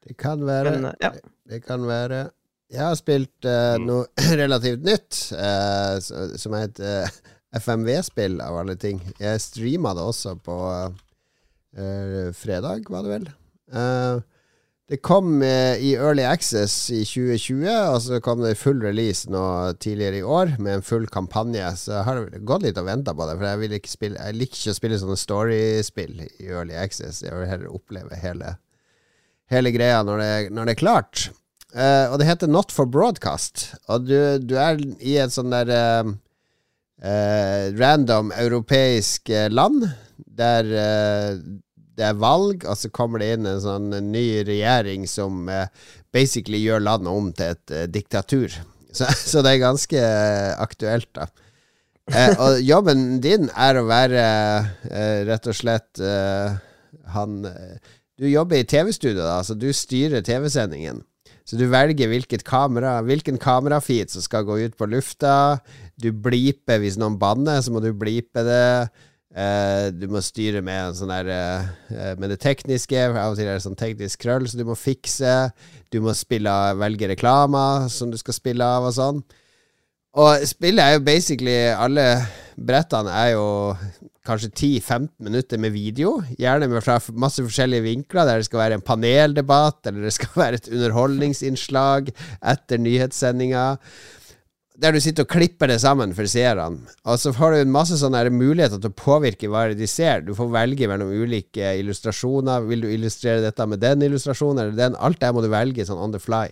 Det kan være. Men ja. Det kan være. Jeg har spilt eh, Mm. noe relativt nytt, uh, som er et uh, FMV-spill, av alle ting. Jeg streama det også på eh, fredag, var det vel. Eh, det kom eh, i Early Access i 2020, og så kom det i full release nå tidligere i år, med en full kampanje. Så jeg har gått litt og venta på det, for jeg, ikke spille, jeg liker ikke å spille sånne storyspill i Early Access. Jeg vil heller oppleve hele, hele greia når det, når det er klart. Uh, og det heter Not for Broadcast. Og du, du er i et sånn der uh, uh, random europeisk land der det er valg, og så kommer det inn en sånn ny regjering som eh, basically gjør landet om til et eh, diktatur. Så, så det er ganske eh, aktuelt, da. Eh, og jobben din er å være eh, rett og slett eh, han Du jobber i TV-studio, da, så du styrer TV-sendingen. Så du velger hvilket kamera Hvilken kamerafeed som skal gå ut på lufta. Du bliper hvis noen banner, så må du blipe det. Eh, du må styre med, sånn der, uh, med det tekniske. Av og til er det sånn teknisk krøll som du må fikse. Du må spille, velge reklamer som du skal spille av, og sånn. Og spillet er jo basically Alle brettene er jo kanskje 10-15 minutter med video. Gjerne med fra masse forskjellige vinkler, der det skal være en paneldebatt, eller det skal være et underholdningsinnslag etter nyhetssendinga. Der du sitter og klipper det sammen for seerne. Og så får du en masse sånne muligheter til å påvirke hva de ser. Du får velge mellom ulike illustrasjoner. Vil du illustrere dette med den illustrasjonen eller den? Alt det må du velge sånn on the fly.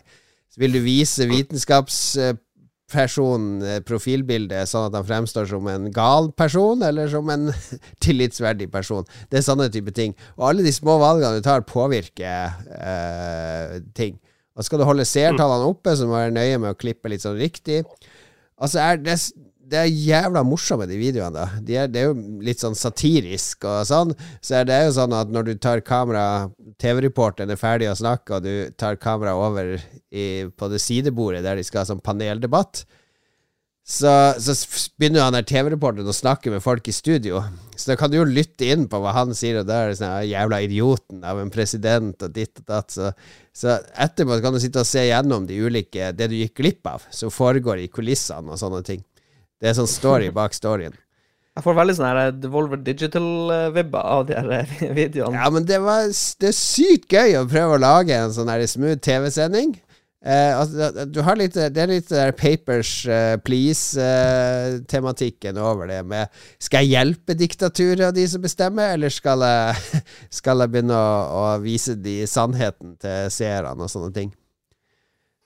Så vil du vise vitenskapspersonen eh, profilbildet sånn at han fremstår som en gal person, eller som en tillitsverdig person. Det er sånne type ting. Og alle de små valgene du tar, påvirker eh, ting. Og skal du holde seertallene oppe, så må du være nøye med å klippe litt sånn riktig. Altså, er det, det er jævla morsomme, de videoene. da de er, Det er jo litt sånn satirisk og sånn. Så er det jo sånn at når du tar kamera TV-reporteren er ferdig å snakke, og du tar kamera over i, på det sidebordet der de skal ha sånn paneldebatt, så, så begynner han der TV-reporteren å snakke med folk i studio. Så da kan du jo lytte inn på hva han sier, og da er det sånn jævla idioten av en president og ditt og datt. Så, så etterpå kan du sitte og se gjennom de ulike det du gikk glipp av, som foregår i kulissene og sånne ting. Det er sånn story bak storyen. Jeg får veldig sånn her Devolver Digital-vibber av de her eh, videoene. Ja, men det, var, det er sykt gøy å prøve å lage en sånn her smooth TV-sending. Eh, altså, du har litt, det er litt der Papers uh, Please-tematikken over det med Skal jeg hjelpe diktaturet og de som bestemmer, eller skal jeg, skal jeg begynne å, å vise de sannheten til seerne og sånne ting?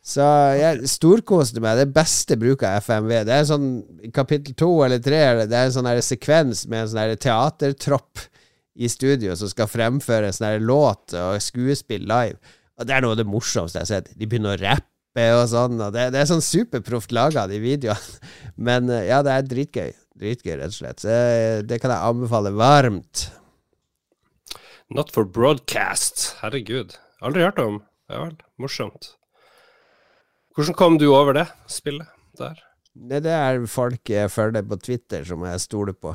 Så jeg storkoste meg. Det beste bruk av FMV. Det er sånn kapittel to eller tre Det er en sånn sekvens med en sånn teatertropp i studio som skal fremføre en sånn låt og skuespill live. Og det er noe av det morsomste jeg har sett. De begynner å rappe og sånn. Og det, det er sånn superproft laga, de videoene. Men eh, ja, det er dritgøy. Dritgøy, rett og slett. Så eh, det kan jeg anbefale varmt. Not for broadcast. Herregud. Aldri hørt om. Ja vel. Morsomt. Hvordan kom du over det spillet der? Det er folk jeg følger på Twitter som jeg stoler på.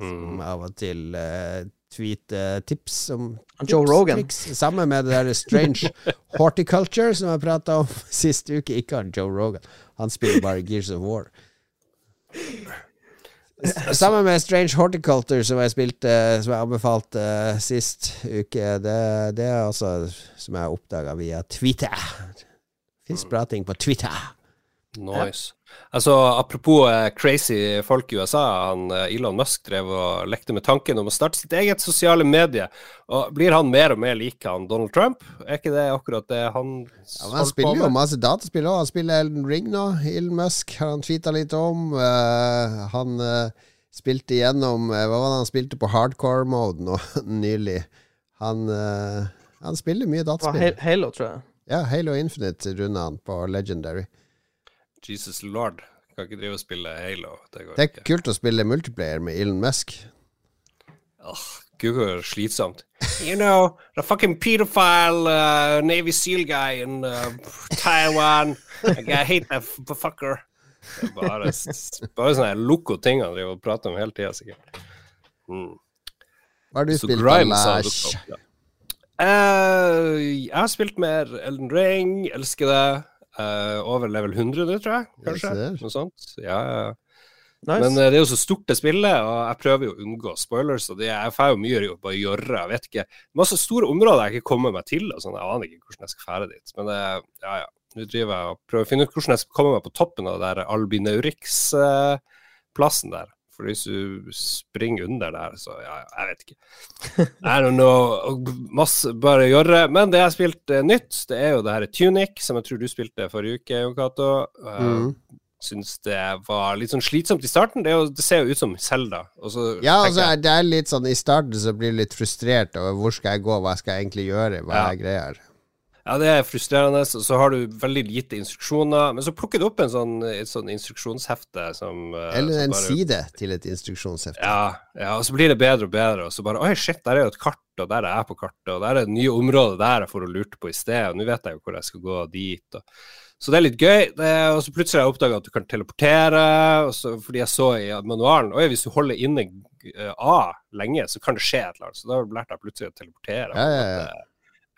Som Mm. av og til uh, tweeter tips om tips, Joe Rogan. triks. Sammen med det der Strange Horticulture som jeg prata om sist uke. Ikke han Joe Rogan. Han spiller bare Gears of War. Sammen med Strange Horticulture, som jeg spilte Som jeg anbefalte uh, sist uke. Det, det er altså som jeg oppdaga via Twitter. Fins bra ting på Twitter. Nice. Altså, apropos eh, crazy folk i USA. Han, eh, Elon Musk drev og lekte med tanken om å starte sitt eget sosiale medie. Og Blir han mer og mer lik han Donald Trump? Er ikke det akkurat det han Ja, men han spiller jo masse dataspill òg. Han spiller Elden Ring nå. Elon Musk har han tweeta litt om. Uh, han uh, spilte igjennom uh, Hva var det han spilte på hardcore mode nå nylig? Han, han spiller mye dataspill. Halo, tror jeg. Ja, Halo Infinite runder han på Legendary. Jesus lord. Kan ikke drive og spille Halo. Det Det er ikke. kult å spille multiplayer med Elon Musk. Åh, Gud, så slitsomt. You know, the fucking pedophile uh, Navy SEAL guy in uh, Taiwan. Like, I hate that fucker. Er bare, bare sånne loco ting han driver og prater om hele tida, sikkert. Mm. Hva har du Så spilt, Grimes. Eh, jeg har spilt mer Elden Ring, elsker det. Eh, over level 100 tror jeg, kanskje. Noe sånt. Ja, ja. Nice. Men eh, det er jo så stort det spillet, og jeg prøver jo å unngå spoilers. Og det, jeg får jo mye å gjøre. Jeg vet ikke Masse store områder jeg ikke kommer meg til. Og sånn. Jeg aner ikke hvordan jeg skal fære dit. Men eh, ja, ja. Nå driver jeg og prøver å finne ut hvordan jeg skal komme meg på toppen av der Albinaurix-plassen der. For hvis du springer under der, så ja, jeg vet ikke. Det er noe Masse bare å gjøre. Men det jeg har spilt eh, nytt, det er jo det her Tunic, som jeg tror du spilte forrige uke, Jon Cato. Eh, Mm. Syns det var litt sånn slitsomt i starten. Det, jo, det ser jo ut som Zelda. Ja, altså, det er litt sånn I starten så blir du litt frustrert over hvor skal jeg gå, hva skal jeg egentlig gjøre, hva Ja. er greia her. Ja, det er frustrerende. Så, så har du veldig lite instruksjoner. Men så plukker du opp en sånn, et sånn instruksjonshefte som eh, Eller som en bare- side til et instruksjonshefte. Ja, ja, og så blir det bedre og bedre. Og så bare Oi, shit, der er jo et kart, og der er jeg på kartet, og der er det nye områder der jeg får og lurte på i sted, og nå vet jeg jo hvor jeg skal gå dit. Og. Så det er litt gøy. Det, og så plutselig har jeg oppdaga at du kan teleportere, så, fordi jeg så i manualen Oi, hvis du holder inne eh, A lenge, så kan det skje et eller annet. Så da lærte jeg plutselig å teleportere. Ja, ja, ja.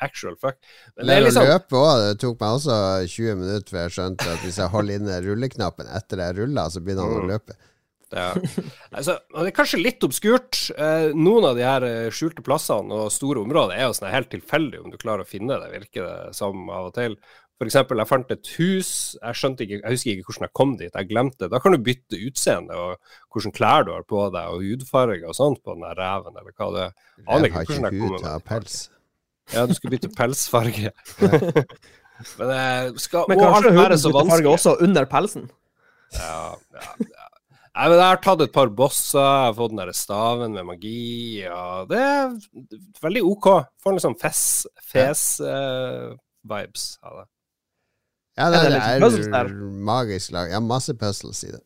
Actual fuck. Men det er liksom løpe òg. Det tok meg også 20 minutter før jeg skjønte at hvis jeg holder inne rulleknappen etter jeg ruller, så begynner han å Mm. løpe. Ja. Altså, det er kanskje litt obskurt. Eh, noen av de her eh, skjulte plassene og store områder er jo sånn helt tilfeldig om du klarer å finne det, virker det som av og til. For eksempel, jeg fant et hus, jeg ikke, jeg husker ikke hvordan jeg kom dit, jeg glemte. det. Da kan du bytte utseende og hvordan klær du har på deg, og hudfarge og sånt på den der reven, eller hva det er. Aner ikke hvordan jeg jeg meg pels. Ja, du skal bytte pelsfarge. Men eh, skal, Men kanskje alt være så bytter farge vanskelig? også under pelsen? Ja, ja, ja. Nei, men jeg har tatt et par bosser, jeg har fått den der staven med magi, og det er veldig OK. Får litt sånn fes-vibes av det. Ja, det, det, er, det liksom puzzles er magisk lag. Ja, masse puzzles i det.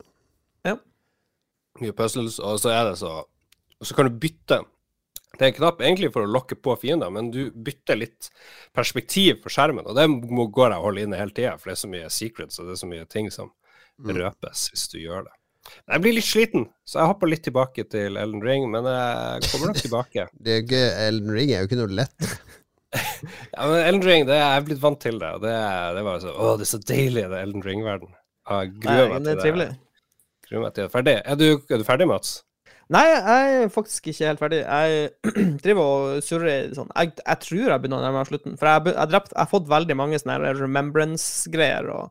Mye puzzles, og så er det så Og så kan du bytte. Det er en knapp egentlig for å lokke på fiender, men du bytter litt perspektiv på skjermen, og det går jeg å holde inne hele tida, for det er så mye secrets, og det er så mye ting som Mm. røpes hvis du gjør det. Jeg blir litt sliten, så jeg hopper litt tilbake til Ellen Ring, men jeg kommer nok tilbake. Det er ikke, Elden Ring er jo ikke noe lett. Ja, men Elden Ring, det, jeg er blitt vant til det. og Det, det var så, Å, det er så deilig, det Elden Ring-verden. Jeg gruer meg til er det. Gruer meg til det. Ferdig. Er du, er du ferdig, Mats? Nei, jeg er faktisk ikke helt ferdig. Jeg driver og surrer sånn jeg, jeg tror jeg begynner å nærme meg slutten. For jeg, jeg, drept, jeg har fått veldig mange sånne remembrance-greier, og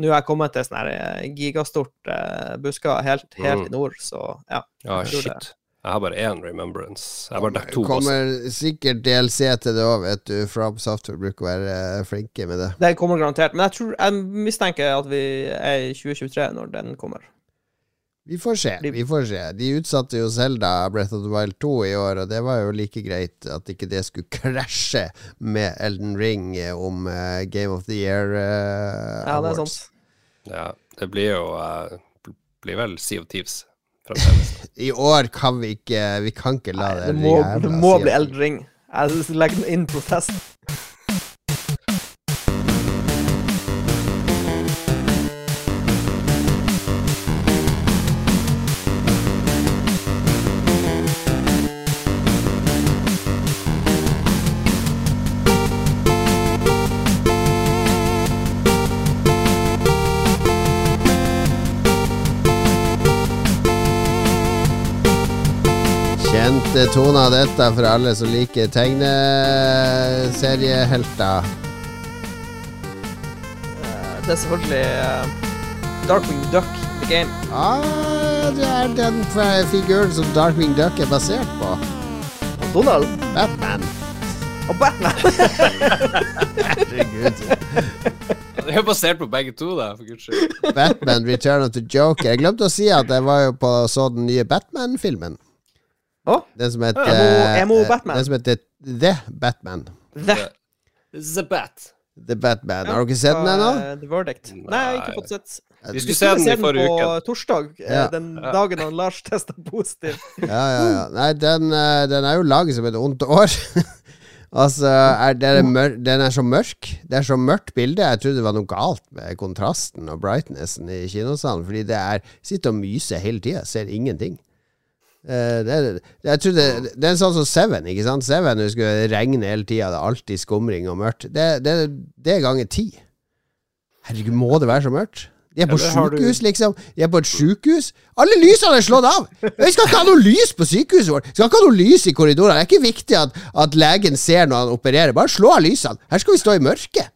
nå er jeg kommet til sånne gigastort uh, busker helt, helt Mm. i nord, så ja. Ja, Jeg shit. Jeg har bare én remembrance. Jeg har bare dekket to kommer sikkert DLC til det òg, vet du. From Software bruker å være eh, flinke med det. Det kommer garantert. Men jeg tror jeg mistenker at vi er i 2023 når den kommer. Vi får se. vi får se De utsatte jo Zelda Breath of the Wild 2 i år, og det var jo like greit at ikke det skulle krasje med Elden Ring om uh, Game of the Year Uh, Ja, det er sant. Ja, det blir jo uh, blir vel Sea of Thieves. I år kan vi ikke Vi kan ikke la Nei, det det må, jævla det må bli Elden Ring. Jeg legger inn protest. Kjent eh, tone av dette for alle som liker tegneseriehelter. Eh, det er selvfølgelig eh, Darkwing Duck The Game. Ah, det er den figuren som Darkwing Duck er basert på. Og Donald Batman. og Batman. Herregud. Det er basert på begge to, da, for guds skyld. Batman Return of the Joker. Jeg glemte å si at jeg var jo på så den nye Batman-filmen. Å, Den som heter Emo- emo eh, Batman. Den som heter The Batman. The, The Bat. The Batman. Har dere sett den ennå? The Verdict. Nei, jeg har ikke fått sett. Vi Vi skulle se den i forrige på uke. torsdag, eh, Ja. den dagen han Lars testa positiv. Ja, ja, ja. Nei, den, eh, den er jo laget som et ondt år. altså, er, den, er mør den er så mørk. Det er så mørkt bilde. Jeg trodde det var noe galt med kontrasten og brightnessen i kinosalen. Fordi det er sitter og myser hele tida. Ser ingenting. Eh, det, er- jeg tror det er sånn som Seven. ikke sant? Seven det skulle regne hele tida. Det er alltid skumring og mørkt. Det, det, det er ganger ti. Herregud, må det være så mørkt? De er på ja, sjukehus, du- liksom. De er på et sjukehus. Alle lysene er slått av! Vi skal ikke ha noe lys på sykehuset vårt! Vi skal ikke ha noe lys i korridorene. Det er ikke viktig at, at legen ser når han opererer. Bare slå av lysene. Her skal vi stå i mørket.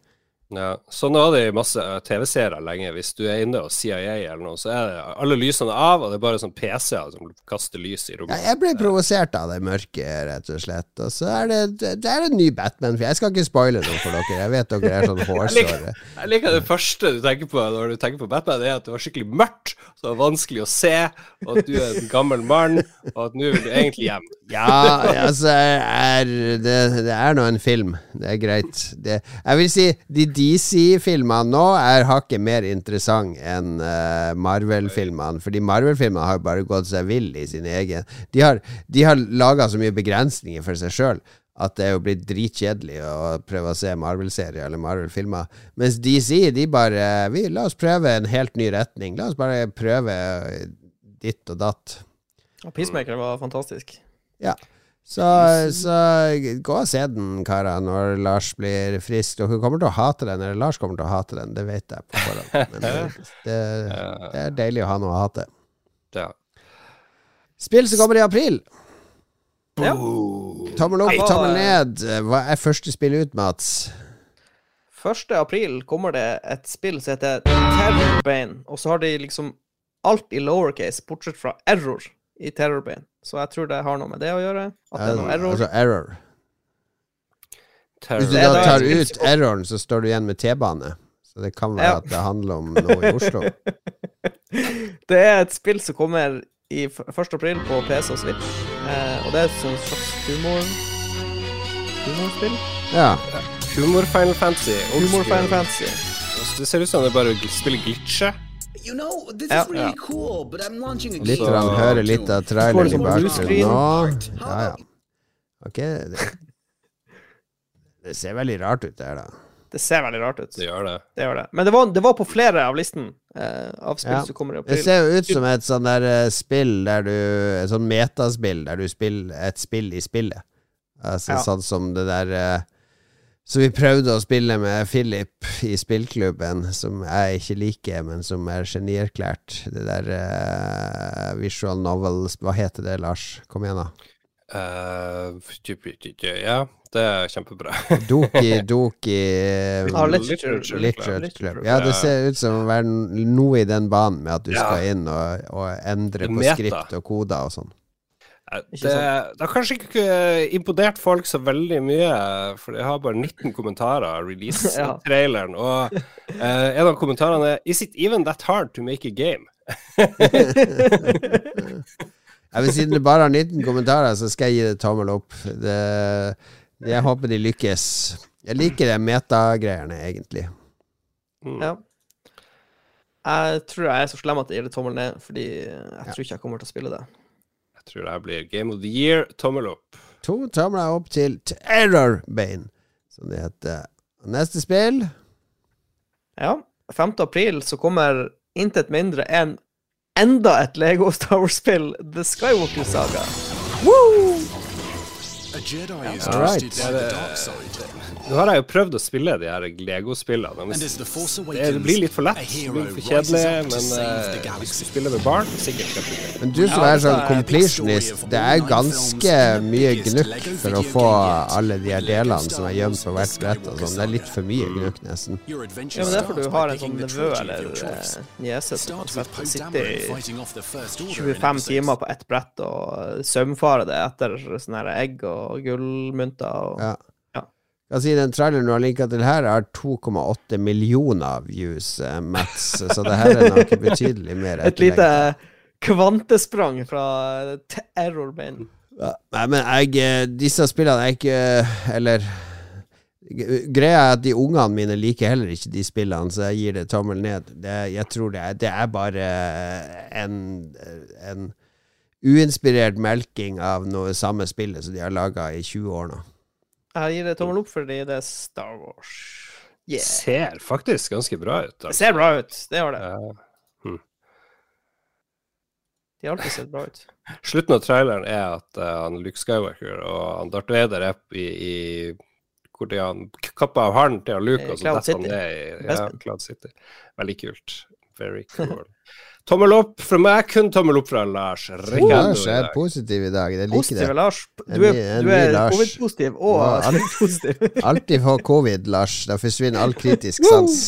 Ja, sånn var det i masse eh, TV-serier lenge. Hvis du er inne og CIA eller noe, så er det alle lysene av, og det er bare sånn PC-er som kaster lys i Ja, rommet. jeg ble provosert av det mørke, rett og slett. Og så er det, det er en ny Batman. Jeg skal ikke spoile noe for dere. Jeg vet dere er sånn hårsåre. Jeg liker det første du tenker på når du tenker på Batman, det er at det var skikkelig mørkt, så det var vanskelig å se, og at du er en gammel mann, og at nå vil du egentlig hjem. Ja, altså er, det, det er nå en film. Det er greit. Det, jeg vil si de DC-filmene nå er hakket mer interessant enn eh, Marvel-filmene. Fordi Marvel-filmene har bare gått seg vill i sin egen De har, de har laga så mye begrensninger for seg sjøl at det er jo blitt dritkjedelig å prøve å se Marvel-serier eller Marvel-filmer. Mens DC, de bare vi, La oss prøve en helt ny retning. La oss bare prøve ditt og datt. Og Peacemaker var fantastisk. Ja. Så, så gå og se den, karer, når Lars blir frisk. Dere kommer til å hate den, eller Lars kommer til å hate den, det vet jeg på forhånd. Men det, det, det er deilig å ha noe å hate. Ja. Spill som kommer i april. Ja. Tommel opp, tommel ned. Hva er første spill ut, Mats? 1. april kommer det et spill som heter Terrorbane, og så har de liksom alt i lowercase, bortsett fra error i Terrorbane. Så jeg tror det har noe med det å gjøre. At det er noe error. Altså error. Hvis du da tar ut erroren, så står du igjen med T-bane. Så det kan være Ja. at det handler om noe i Oslo. Det er et spill som kommer i 1. april på PC og Switch, eh, og det er et sånt slags humor... Humorspill? Ja. Humor Final Fantasy. Humor. Final Fantasy. Altså, Det ser ut som det bare å spille glitche. You know, this Ja. is really Ja. cool, but I'm launching a Litt game. rann, hører litt av traileren i det bakgrunnen nå. Ja, ja. Ok, det, det ser veldig rart ut, det her, da. Det ser veldig rart ut. Det gjør det. Det gjør det. Men det var, det var på flere av listen eh, av spill Ja. som kommer i Det ser jo ut som et sånn der uh, spill der du Et sånn metaspill der du spiller et spill i spillet. Altså Ja. sånn som det der eh, Som vi prøvde å spille med Philip i spillklubben, som jeg ikke liker, men som er genierklært. Det der uh, visual novel Hva heter det, Lars? Kom igjen, da. Eh, typ- typ- ja, det er kjempebra. Doki Doki Ja, Literature Literature Literature Club. Club. Ja, det ser ut som å være noe i den banen med at du Ja. skal inn og, og endre på Meta. skript og koder og sånn. Eh, Det, det har kanskje ikke imponert folk så veldig mye, for jeg har bare 19 kommentarer av release-traileren. Og eh, en av kommentarene er Is it even that hard to make a game? Ja, men siden du bare har 19 kommentarer, så skal jeg gi det tommel opp. Det, jeg håper de lykkes. Jeg liker de metagreiene, egentlig. Mm. Ja. Jeg tror jeg er så slem at jeg gir det tommel ned, fordi jeg tror ikke jeg kommer til å spille det. Tror det her blir Game of the Year, tommel opp. To tomler opp til Terrorbane, som det heter. Neste spill Ja. 5. april så kommer intet mindre enn enda et Lego Star Wars-spill, The Skywalker Saga. A Jedi is Alright. Nå har jeg jo prøvd å spille de her Lego-spillene. Det blir litt for lett. blir for kjedelig. Men eh, hvis du spiller med barn, sikkert. Men du som er sånn completionist, det er ganske mye gnukk for å få alle de her delene som er gjemt på hvert brett og sånn. Det er litt for mye gnukk, nesten. Ja, men det er derfor du har en sånn the nevø eller eh, niese som Start kan with sette- Poe sitte Dameron i fighting off the First Order in 25 timer på ett brett og søvnfare det etter sånne her egg og gullmynter og Ja. Jeg si, den traileren du har linka til her, har 2,8 millioner views, eh, Mats. Så det her er nok betydelig mer Et lite kvantesprang fra Error Main. Ja, Nei, men jeg eh, Disse spillene er ikke Eller Greia er at de ungene mine liker heller ikke de spillene, så jeg gir det tommel ned. Det, jeg tror det er, det er bare en, en uinspirert melking av noe samme spillet som de har laga i 20 år nå. Jeg gir det tommel opp fordi det er Star Wars. Yeah. Ser faktisk ganske bra ut. Det Altså. ser bra ut, det gjør det. Ja. De har alltid sett bra ut. Slutten av traileren er at uh, han Luke Skywalker og han Darth Vader er i, i hvor de han kappa av haren til han Luke, Eh, og så detter han ned i ja, Cloud City. Veldig kult. Very cool. Tommel opp fra meg, kun tommel opp fra Lars. Ricardo Lars er dag. positiv i dag. Jeg liker Positive det. Lars. Du er, du er Lars. covid-positiv og positiv. Alltid få covid, Lars. Da forsvinner all kritisk sans.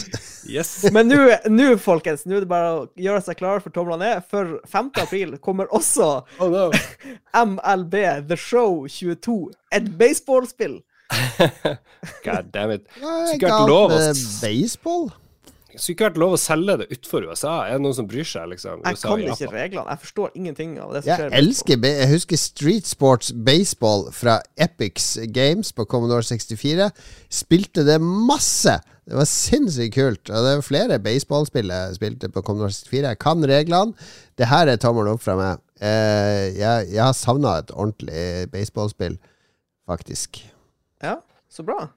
Yes. Men nå, folkens, nå er det bare å gjøre seg klar for tomlene ned. For 5. april kommer også Oh no. MLB The Show 22. Et baseballspill. God damn it. Hva er Skulle vært galt lov å med baseball. baseball? Det skulle ikke vært lov å selge det utenfor USA. Er det noen som bryr seg, liksom? Jeg USA kan ikke reglene. Jeg forstår ingenting av det som Jeg skjer. Jeg elsker Jeg husker Street Sports Baseball fra Epics Games på Commodore 64. Spilte det masse! Det var sinnssykt kult. Og det er flere baseballspill jeg spilte på Commodore 64. Jeg kan reglene. Det her er tommelen opp fra meg. Eh, jeg, jeg har savna et ordentlig baseballspill, faktisk. Ja, så bra.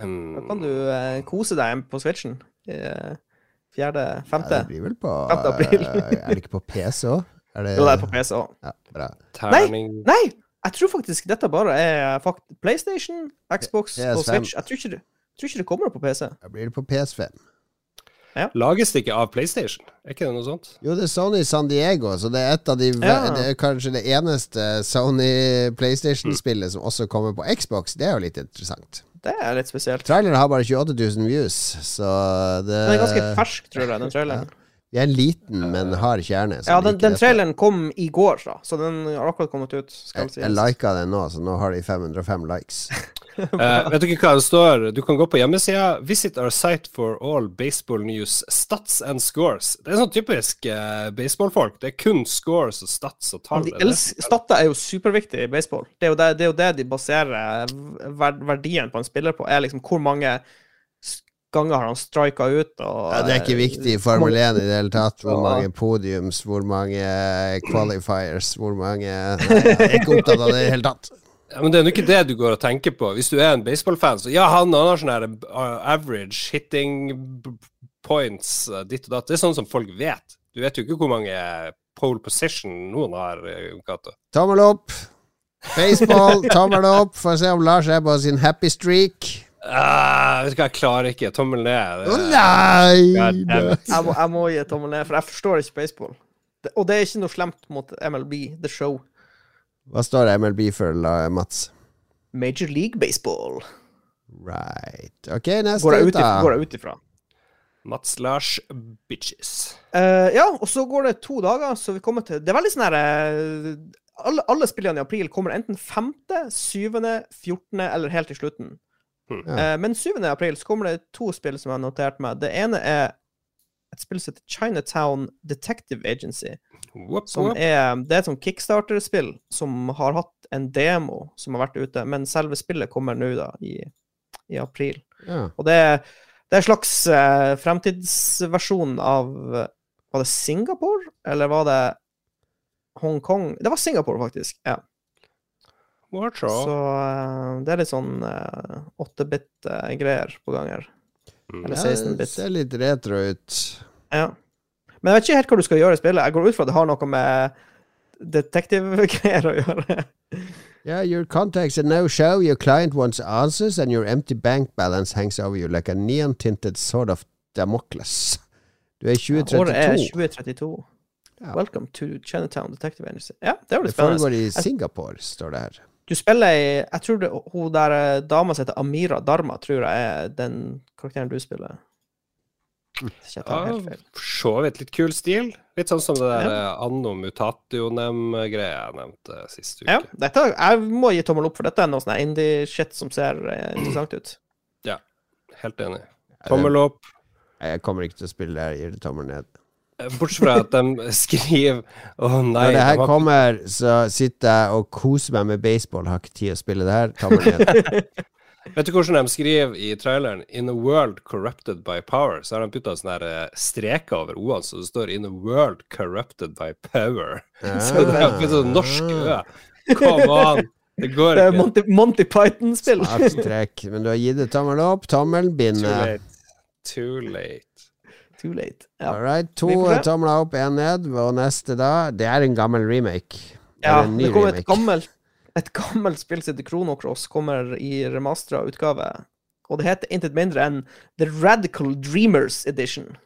Hmm. Da kan du eh, kose deg på Switchen. Eh, Fjerde, Ja, femte. det blir vel på 5. april. eh, Er det ikke på PC òg? Jo, det er på PC òg. Ja, nei, Nei, jeg tror faktisk dette bare er fakt PlayStation, Xbox PS5. og Switch. Jeg tror ikke jeg tror ikke det kommer på PC. Da blir det på PS5. Lages det ikke av PlayStation? Er ikke det noe sånt? Jo, det er Sony San Diego, så det er et av de Ja. Det er kanskje det eneste Sony PlayStation-spillet som også kommer på Xbox. Det er jo litt interessant. Det er litt spesielt. Traileren har bare 28 000 views, så det Den er ganske fersk, tror jeg, den traileren. Vi er liten, men har kjerne. Ja, den, den traileren kom i går, da, så den har akkurat kommet ut. Skal Jeg, jeg lika den nå, så nå har de 505 likes. uh, vet dere hva det står? Du kan gå på hjemmesida. Visit our site for all baseball news, stats and scores. Det er sånn typisk uh, baseballfolk. Det er kun scores og stats og tall. er Statter er jo superviktig i baseball. Det er jo det, det, er jo det de baserer verdien på en spiller på, er liksom hvor mange ganger har han strika ut og Ja, det er ikke viktig i Formel 1 i det hele tatt. Hvor Ja. mange podiums, hvor mange qualifiers, hvor mange Nei, Jeg er ikke opptatt av det i det hele tatt. Ja, men det er jo ikke det du går og tenker på. Hvis du er en baseballfan, så ja, han, han har sånn average hitting points, ditt og datt. Det er sånn som folk vet. Du vet jo ikke hvor mange pole position noen har, Cato. Tommel opp. Baseball, tommel opp. Får se om Lars er på sin happy streak. Ah, vet du hva, jeg klarer ikke. Tommel ned. Å Det- nei! Jeg, må, jeg må gi tommel ned, for jeg forstår ikke baseball. Det, og det er ikke noe slemt mot MLB, The Show. Hva står MLB for, Mats? Major League Baseball. Right. Ok, neste Går jeg ut, da. går jeg ut ifra. Mats Lars Bitches. Uh, ja, og så går det to dager, så vi kommer til Det er veldig sånn her eh, alle, alle spillene i april kommer enten 5., 7., 14. eller helt til slutten. Hmm. Eh, men 7. april så kommer det to spill som jeg har notert meg. Det ene er et spill som heter Chinatown Detective Agency. Whoop, Som whoop. er, det er et sånt kickstarter-spill som har hatt en demo som har vært ute, men selve spillet kommer nå da i, i april. Ja. Og det, er- det er en slags uh, fremtidsversjon av Var det Singapore, eller var det Hongkong? Det var Singapore, faktisk. ja. Wartraw. Så eh, det er litt sånn uh, 8-bit-greier på gang her. Mm. Eller Ja, 16 det bit. ser litt retro ut. Ja. Men jeg vet ikke helt hva du skal gjøre i spillet. Jeg går ut fra at det har noe med detektivgreier å gjøre. Yeah, your contacts are no show, your client wants answers, and your empty bank balance hangs over you like a neon-tinted sword of Damocles. Du er i Året er 2032. 2032. Ja. Welcome to Chinatown Detective Agency. Ja, det var Det foregår i Singapore, står det her. Du spiller i Jeg tror det, hun der eh, dama som heter Amira Dharma, tror jeg er den karakteren du spiller. Tar Ja, for så vidt litt kul stil. Litt sånn som det der Ja. eh, Anno Mutatio-nem-greia jeg nevnte sist uke. Ja, dette, jeg må gi tommel opp, for dette er noe sånn indie-shit som ser eh, interessant ut. Ja, Helt enig. Tommel opp. Jeg kommer ikke til å spille det her, gir det tommel ned. Bortsett fra at de skriver Å nei. Når det her de har- kommer, så sitter jeg og koser meg med baseball. Har ikke tid å spille det her. Tommel ned. Vet du hvordan de skriver i traileren? In a world corrupted by power. Så har de putta sånne eh, streker over o-ene, så det står In a world corrupted by power. Så det er en sånn norsk ø. Come on! Det går Det er. Monty, Monty Python-spill. Smart strekk. Men du har gitt det tommel opp. Tommelen Too late. Too late. Too late. Ja. All right. To tomler opp, én ned. Og neste, da Det er en gammel remake. Ja, Eller en ny det kommer et gammelt, et gammelt spill som heter Chrono Cross, kommer i remastera utgave. Og det heter intet mindre enn The Radical Dreamers Edition.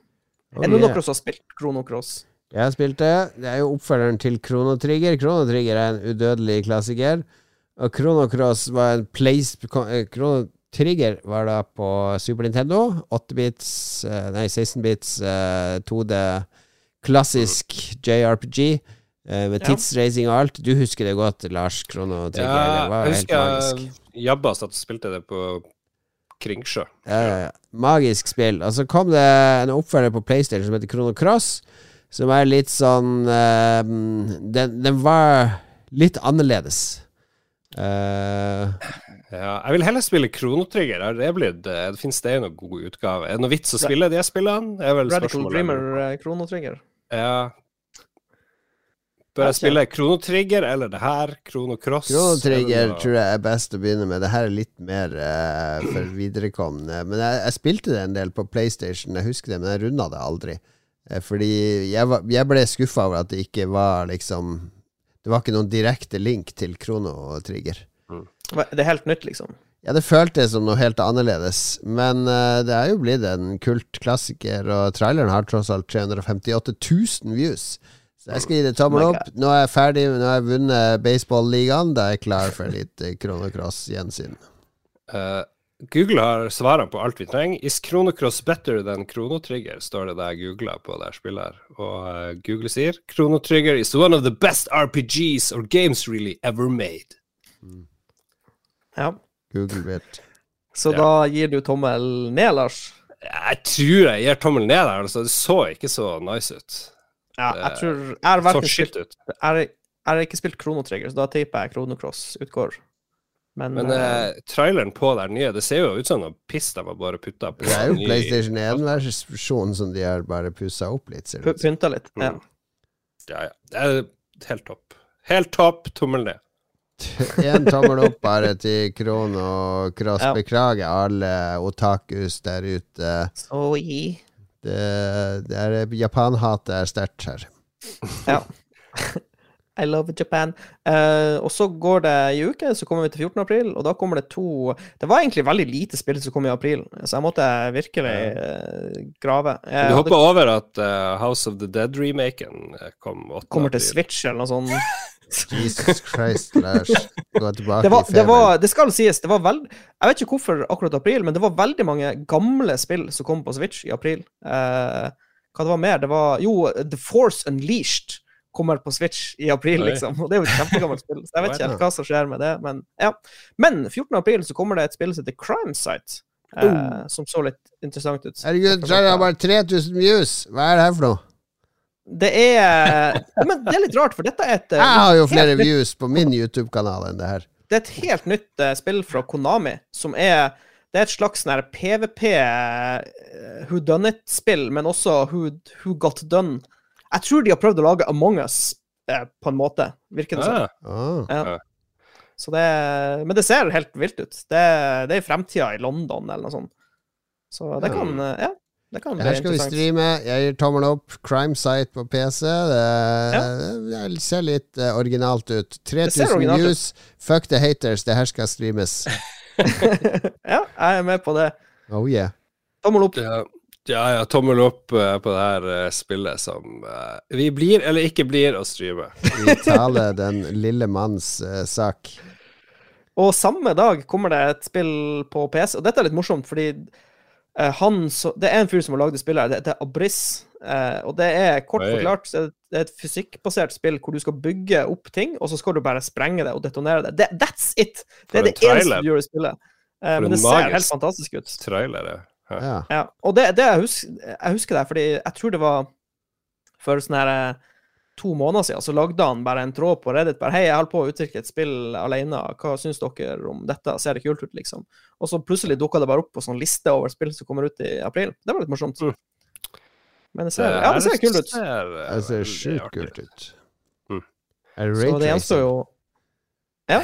Oh, er det noen yeah. som har spilt Chrono Cross? Jeg har spilt det. Det er jo oppfølgeren til Chrono Trigger. Chrono Trigger er en udødelig klassiker. Og Chrono Cross var en place eh, Chrono Trigger var da på Super Nintendo. 8-bits eh, Nei, 16-bits 2D klassisk JRPG. eh, Med tidsreising og alt. Du husker det godt, Lars. Krono Trigger. Ja, det var jeg husker magisk. Jabba satt og spilte det på Kringsjø. Ja, ja, ja. Magisk spill. Og så kom det en oppfølger på PlayStation som heter Krono Cross, som er litt sånn eh, den, den var litt annerledes. Eh, Ja, jeg vil heller spille Kronotrigger. Er det blitt det finnes det noen god utgave? Er det noe vits å spille de spillene? Er vel Radical spørsmålet. Dreamer Kronotrigger. Trigger. Ja. Bør jeg spille Kronotrigger eller det her? Kronocross? Kronotrigger tror jeg er best å begynne med. Det her er litt mer uh, for viderekomne. Men jeg, jeg spilte det en del på PlayStation, jeg husker det, men jeg runda det aldri. Eh, fordi jeg, var, jeg ble skuffa over at det ikke var liksom Det var ikke noen direkte link til Chrono Trigger. Hva- Det er helt nytt, liksom. Ja, det føltes som noe helt annerledes, men uh, det er jo blitt en kultklassiker, og traileren har tross alt 358 000 views. Så jeg skal gi det tommel Oh opp. Nå er jeg ferdig, nå har jeg vunnet baseball-ligaen. Da er jeg klar for litt uh, Kronocross-gjensyn. Uh, Google har svarene på alt vi trenger. Is kronocross better than kronotrigger? står det da jeg googler på det spillet. her. Og uh, Google sier kronotrigger is one of the best RPGs or games really ever made. Ja. Google vet. Så Ja. da gir du tommel ned, Lars? Jeg tror jeg gir tommel ned der. Altså, det så ikke så nice ut. Ja, jeg tror Jeg har Så skilt spilt ut. Jeg har- ikke spilt Chrono Trigger, så da tipper jeg Chrono Cross utgår. Men, Men eh, eh, traileren på der nye, det ser jo ut som noe piss de har bare putta på. Det er jo PlayStation 1-versjonen som de har bare pussa opp litt, ser det ut som. pynta litt. Ja. Mm. Ja, ja. Det er helt topp. Helt topp. Tommel ned. Én tommel opp bare til Kronocross. Ja. Beklager alle otakus der ute. Så i Det, det er Japan-hatet er sterkt her. Ja. I love Japan. Uh, og så går det ei uke, så kommer vi til 14. april, og da kommer det to Det var egentlig veldig lite spill som kom i april, så jeg måtte virkelig uh, grave. Jeg Du hadde- hopper over at uh, House of the Dead-remaken eh, kom 8. kommer til april. Switch eller noe sånt. Jesus Christ, Lars. Gå tilbake Det, var, i det, var, det skal sies, det var veld... Jeg vet ikke hvorfor akkurat april, men det var veldig mange gamle spill som kom på Switch i april. Eh, hva det var mer? Det var Jo, The Force Unleashed kommer på Switch i april, liksom. Og det er jo et kjempegammelt spill, så jeg vet ikke helt hva som skjer med det. Men ja. Men 14. april så kommer det et spill som heter Crime Site, eh, som så litt interessant ut. Herregud, så har bare 3000 views! Hva er det her for noe? Det er Men det er litt rart, for dette er et eh, Jeg har jo flere nytt- views på min YouTube-kanal enn det her. Det er et helt nytt uh, spill fra Konami, som er Det er et slags sånn PVP uh, Who Done It-spill, men også who, who Got Done. Jeg tror de har prøvd å lage Among Us eh, på en måte, virker det som. Ah, Ah. Ja. Så det, men det ser helt vilt ut. Det, det er i fremtida i London eller noe sånt. Så det kan eh, Ja. Det kan bli her skal vi streame. Jeg gir tommel opp. Crime Site på PC. Det, det ser litt eh, originalt ut. 3000 originalt ut. views. Fuck the haters. Det her skal streames. Ja, jeg er med på det. Oh yeah. Tommel opp. Ja, ja, ja tommel opp eh, på det her eh, spillet som uh, vi blir eller ikke blir å streame. Vi taler den lille manns sak. Og samme dag kommer det et spill på PC, og dette er litt morsomt, fordi han så, Det er en fyr som har lagd det spillet, det heter Abriss. eh, og det er kort Oi. forklart det er et fysikkbasert spill hvor du skal bygge opp ting, og så skal du bare sprenge det og detonere det. det that's it! Det er det eneste du gjør i spillet. Eh, men det ser helt fantastisk ut. Trailer, Ja. Ja. Ja, og det, det jeg, husker, jeg husker det, fordi jeg tror det var for sånn her eh, to måneder siden, så lagde han bare en tråd på Reddit. bare, Hei, jeg holder på å utvikle et spill alene, hva syns dere om dette? Ser det kult ut, liksom? Og så plutselig dukka det bare opp på sånn liste over spill som kommer ut i april. Det var litt morsomt. Mm. Men det ser, ja, det ser kult ut. Det ser sjukt kult ut. Mm. Så det gjenstår jo Ja.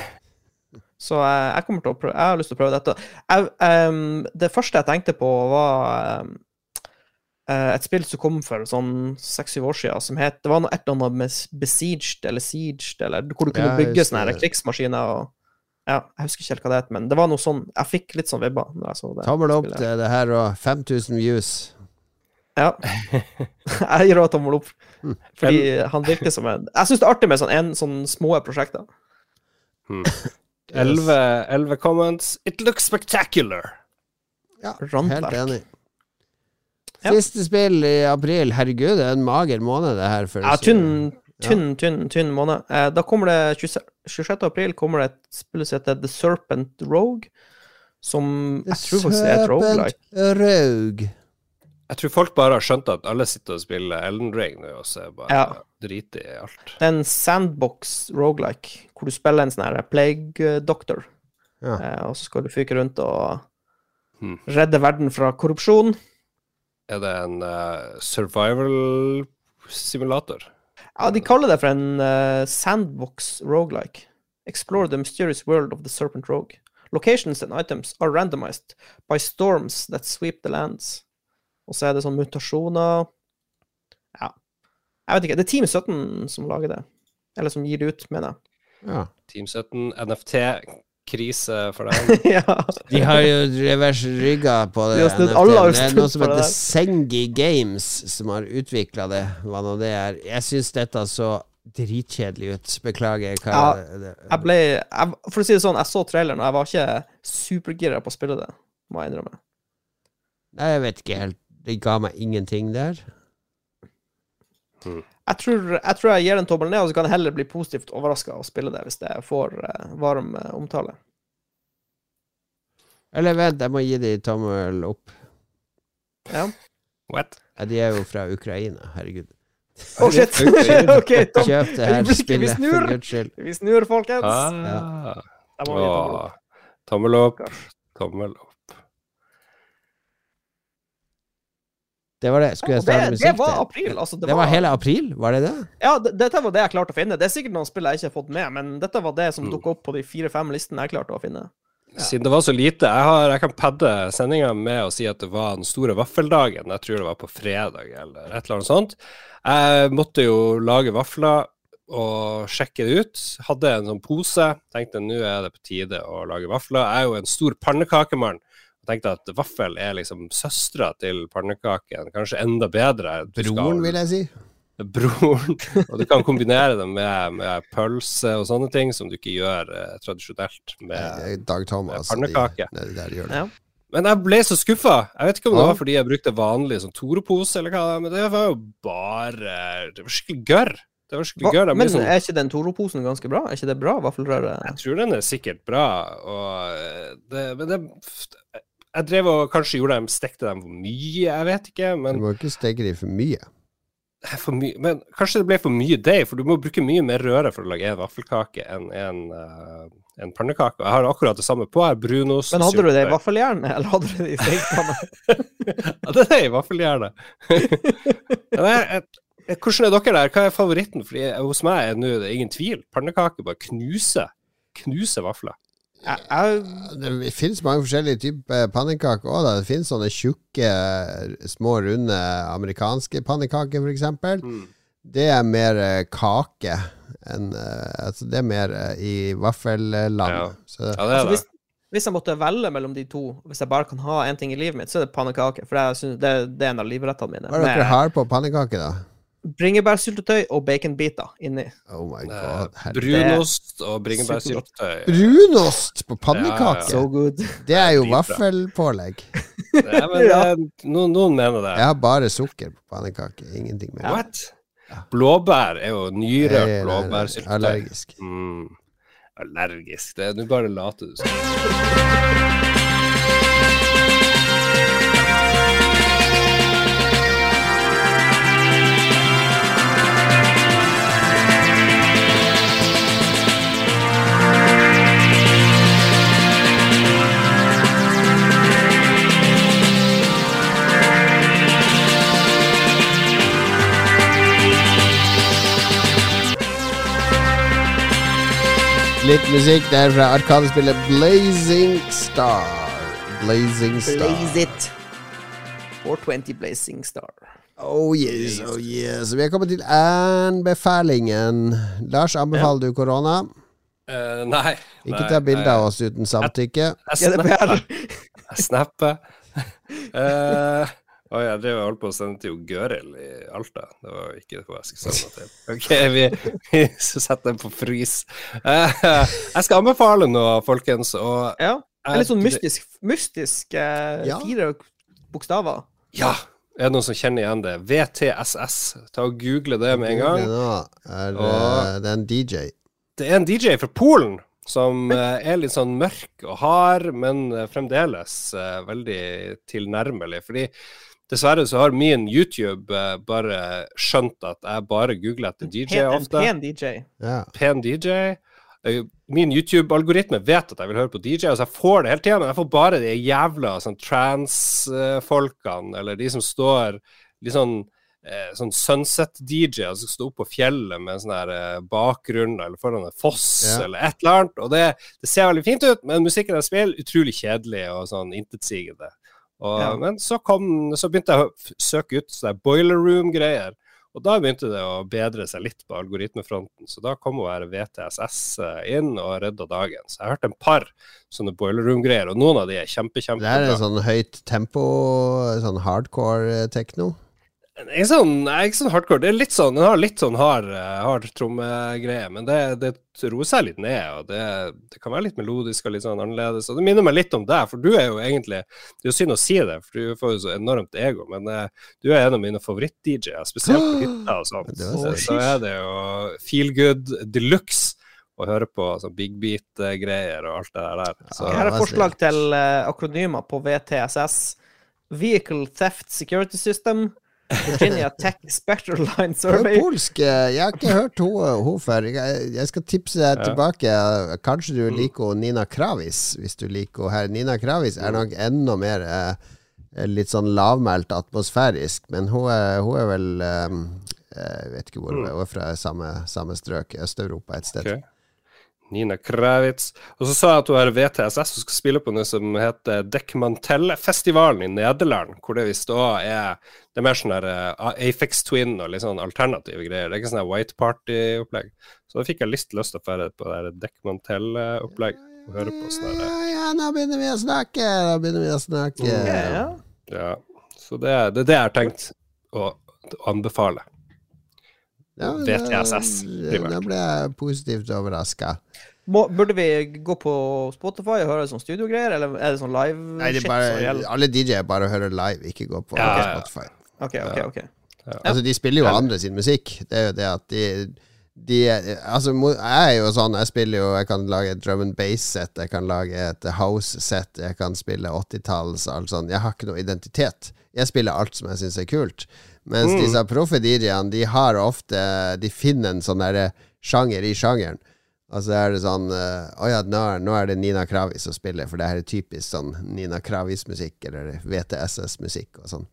Så jeg, jeg kommer til å prøve Jeg har lyst til å prøve dette. Jeg, um, det første jeg tenkte på, var eh, et spill som kom for sånn seks-syv år siden, som het Det var noe, et eller annet med Besieged eller Sieged, eller hvor du kunne Ja, bygge sånne krigsmaskiner og Ja, jeg husker ikke helt hva det het, men det var noe sånn Jeg fikk litt sånn vibber når jeg så det. Tommel opp spillet. til det her og 5000 views. Ja. jeg gir også tommel opp. Mm. Fordi han virker som en Jeg syns det er artig med sånn, en, sånn små prosjekter. Elleve elleve comments. It looks spectacular. Ja, Randverk. helt enig. Ja. Siste spill i april. Herregud, det er en mager måned, det her. Ja, tynn, tynn, tynn, tynn, tynn måned. Eh, da kommer det 26. 26. april kommer det et spill som heter The Serpent Rogue. Som jeg tror faktisk er et roguelike. Serpent Rogue. Jeg tror folk bare har skjønt at alle sitter og spiller Elden Ring nå, og så er bare Ja. driter i alt. Det er en sandbox roguelike, hvor du spiller en sånn her plague doctor. Ja. Eh, og så skal du fyke rundt og Hmm. redde verden fra korrupsjon. Er det en uh, survival simulator? Ja, de kaller det for en uh, sandbox roguelike. Explore the mysterious world of the serpent rogue. Locations and items are randomized by storms that sweep the lands. Og så er det sånn mutasjoner Ja. Jeg vet ikke. Det er Team 17 som lager det. Eller som gir det ut, mener jeg. Ja. Team 17, NFT-krise for deg. ja. De har jo revers rygga på det. De NFT. det er noe som heter. Sengi Games, som har utvikla det. Hva nå det er. Jeg syns dette så dritkjedelig ut. Beklager. Hva Ja, det, Jeg ble jeg, For å si det sånn, jeg så traileren, og jeg var ikke supergira på å spille det, må jeg innrømme. Nei, jeg vet ikke helt. Det ga meg ingenting der. Jeg tror, jeg tror jeg gir en tommel ned, og så kan jeg heller bli positivt overraska og spille det hvis det får uh, varm uh, omtale. Eller vent, jeg må gi de tommel opp. Ja. What? Ja, de er jo fra Ukraina, herregud. Å, shit! OK, tom, Kjøp det her spillet, snur. for guds skyld. vi snur, folkens. Ah. Åh, tommel opp. Tommel opp. Det var det. Skulle jeg Og det, starte det var april. Altså, det, Det var hele april, var det det? Ja, det, dette var det jeg klarte å finne. Det er sikkert noen spill jeg ikke har fått med, men dette var det som Mm. dukka opp på de fire-fem listene jeg klarte å finne. Siden det var så lite Jeg, har, jeg kan padde sendinga med å si at det var den store vaffeldagen. Jeg tror det var på fredag eller et eller annet sånt. Jeg måtte jo lage vafler og sjekke det ut. Hadde en sånn pose. Tenkte nå er det på tide å lage vafler. Jeg er jo en stor pannekakemann. Tenkte at vaffel er liksom søstera til pannekaken. Kanskje enda bedre. Du skal- vil jeg si. broren. Og du kan kombinere det med, med pølse og sånne ting som du ikke gjør eh, tradisjonelt med Dag Thomas. med Pannekake. De, de der gjør det. Ja. Men jeg ble så skuffa. Jeg vet ikke om det Ja. var fordi jeg brukte vanlig sånn Toro-pose, eller hva, men det var jo bare Det var skikkelig gørr. Det var skikkelig gørr. Men sånn, er ikke den Toro-posen ganske bra? Er ikke det bra vaffelrøre? jeg tror den er sikkert bra, og eh, det, Men det Jeg drev og kanskje gjorde dem, stekte dem for mye, jeg vet ikke, Du må ikke steke dem for mye. for mye, men kanskje det ble for mye deig, for du må bruke mye mer røre for å lage en vaffelkake enn en, eh, en pannekake. Jeg har akkurat det samme på. her, brunost Men hadde du det i vaffeljernet, eller hadde du det i stekepanne? Ja, det er i vaffeljernet. Er Hvordan er dere der? Hva er favoritten? Fordi Hos meg er nå det ingen tvil. Pannekake bare knuser Knuse vafler. Jeg, Det finnes mange forskjellige typer pannekaker òg. Det finnes sånne tjukke, små, runde amerikanske pannekaker, f.eks. Mm. Det er mer eh, kake enn eh, Altså, det er mer eh, i vaffelland. Ja. Så Ja, det altså, er hvis, det. hvis jeg måtte velge mellom de to, hvis jeg bare kan ha én ting i livet mitt, så er det pannekaker. For jeg synes det, det er en av livrettene mine. hva er det dere har på pannekaker, da? Bringebærsyltetøy og baconbiter inni. Oh my Eh, god. Brunost og bringebærsyltetøy. Brunost på Ja, pannekake! ja. So. Det er jo vaffelpålegg. Ja, men Ja. noen, noen mener det. Jeg har bare sukker på pannekake. Ingenting mer. What? Blåbær er jo nyrørt blåbærsyltetøy. Allergisk. Mm. Allergisk. Det, du bare later du som. Litt musikk der fra arkadespillet Blazing Star. Blazing Star. Blaze it. 420 Blazing Star. Oh yes, oh yes. Vi er kommet til anbefalingen. Lars, anbefaler du korona? Uh, nei. Ikke nei, ta bilde av oss uten samtykke. Jeg snapper. Jeg snapper. Eh, Oi, jeg drev og holdt på å sende til Gøril i Alta. Det var jo ikke hva jeg skulle sende til. Ok, vi, vi setter den på frys. Eh, jeg skal anbefale noe, folkens. Og Ja. Det er litt sånn mystisk, mystisk eh, Ja. fire bokstaver. Ja! Er det noen som kjenner igjen det? VTSS. Ta og Google det med en gang. Er det, Og- det er en DJ. Det er en DJ fra Polen som eh, er litt sånn mørk og hard, men eh, fremdeles eh, veldig tilnærmelig. Fordi dessverre så har min YouTube eh, bare skjønt at jeg bare googler etter DJ Pen, en ofte. pen DJ. Ja. Pen DJ. Eh, Min YouTube-algoritme vet at jeg vil høre på DJ, altså jeg får det hele tida, men jeg får bare de jævla sånn trans-folkene, eller de som står litt sånn eh, sånn Sunset-DJ, altså stå oppe på fjellet med en sånn her eh, bakgrunn, eller foran en foss, Ja. eller et eller annet. Og det, det ser veldig fint ut, men musikken de spiller, utrolig kjedelig og sånn intetsigende. Og, Ja. Men så, kom, så begynte jeg å søke ut sånne boiler room-greier. Og da begynte det å bedre seg litt på algoritmefronten. Så da kom å være VTSS inn og redda dagen. Så jeg har hørt en par sånne boiler room-greier, og noen av de er kjempe, Det er en sånn høyt tempo, sånn hardcore eh, er Ikke sånn, er ikke sånn hardcore. Det er litt sånn, Den har litt sånn hard, eh, hard trommegreie, men det, det roer seg litt ned. og det, det kan være litt melodisk og litt sånn annerledes. Og Det minner meg litt om deg, for du er jo egentlig Det er jo synd å si det, for du får jo så enormt ego, men uh, du er en av mine favoritt-DJ-er, spesielt på hytta og sånn. Så, så er det jo feel good de luxe å høre på sånn big beat-greier og alt det der. Så, Ja, Her er forslag til uh, akronymer på VTSS. Vehicle Theft Security System. Virginia Tech Spectral Line Hun Survey. polsk. eh, Jeg har ikke hørt henne før. Jeg, skal tipse deg tilbake. Kanskje du liker Nina Kravis, hvis du liker henne her. Nina Kravis er nok enda mer eh, litt sånn lavmælt atmosfærisk, men hun er, hun er vel eh, Jeg vet ikke hvor hun er. Hun er fra samme, samme strøk, Øst-Europa et sted. Ok. Nina Kravitz. Og så sa jeg at hun har VTSS og skal spille på noe som heter Dekmantelle-festivalen i Nederland, hvor det visst òg er Det er mer sånn der uh, Afex Twin og litt sånn alternative greier. Det er ikke sånn White Party-opplegg. Så da fikk jeg litt lyst til å dra på det Dekmantelle-opplegg og høre på sånn Ja, ja, nå begynner vi å snakke! Nå begynner vi å snakke. Ja, ja. Ja. Så det, er- det er det jeg har tenkt å, å anbefale. Ja, VTSS, da- primært. Da ble jeg positivt overraska. Burde vi gå på Spotify og høre sånn studiogreier, eller er det sånn live Nei, det er shit bare, alle DJ-er bare hører live, ikke gå på Ja, ja, ja. Spotify. OK, OK. ok Altså, de spiller jo andre sin musikk. Det er jo det at de, de Altså, jeg er jo sånn, jeg spiller jo Jeg kan lage et drum and bass-sett, jeg kan lage et house-sett, jeg kan spille 80-talls, alt sånn. Jeg har ikke noe identitet. Jeg spiller alt som jeg syns er kult. Mens Mm. disse proffe DJ-ene, de har ofte De finner en sånn derre sjanger i sjangeren. Og så er det sånn eh, oh ja, nå nå er det Nina Kravis som spiller, for det her er typisk sånn Nina Kravis-musikk, eller VTSS-musikk og sånn.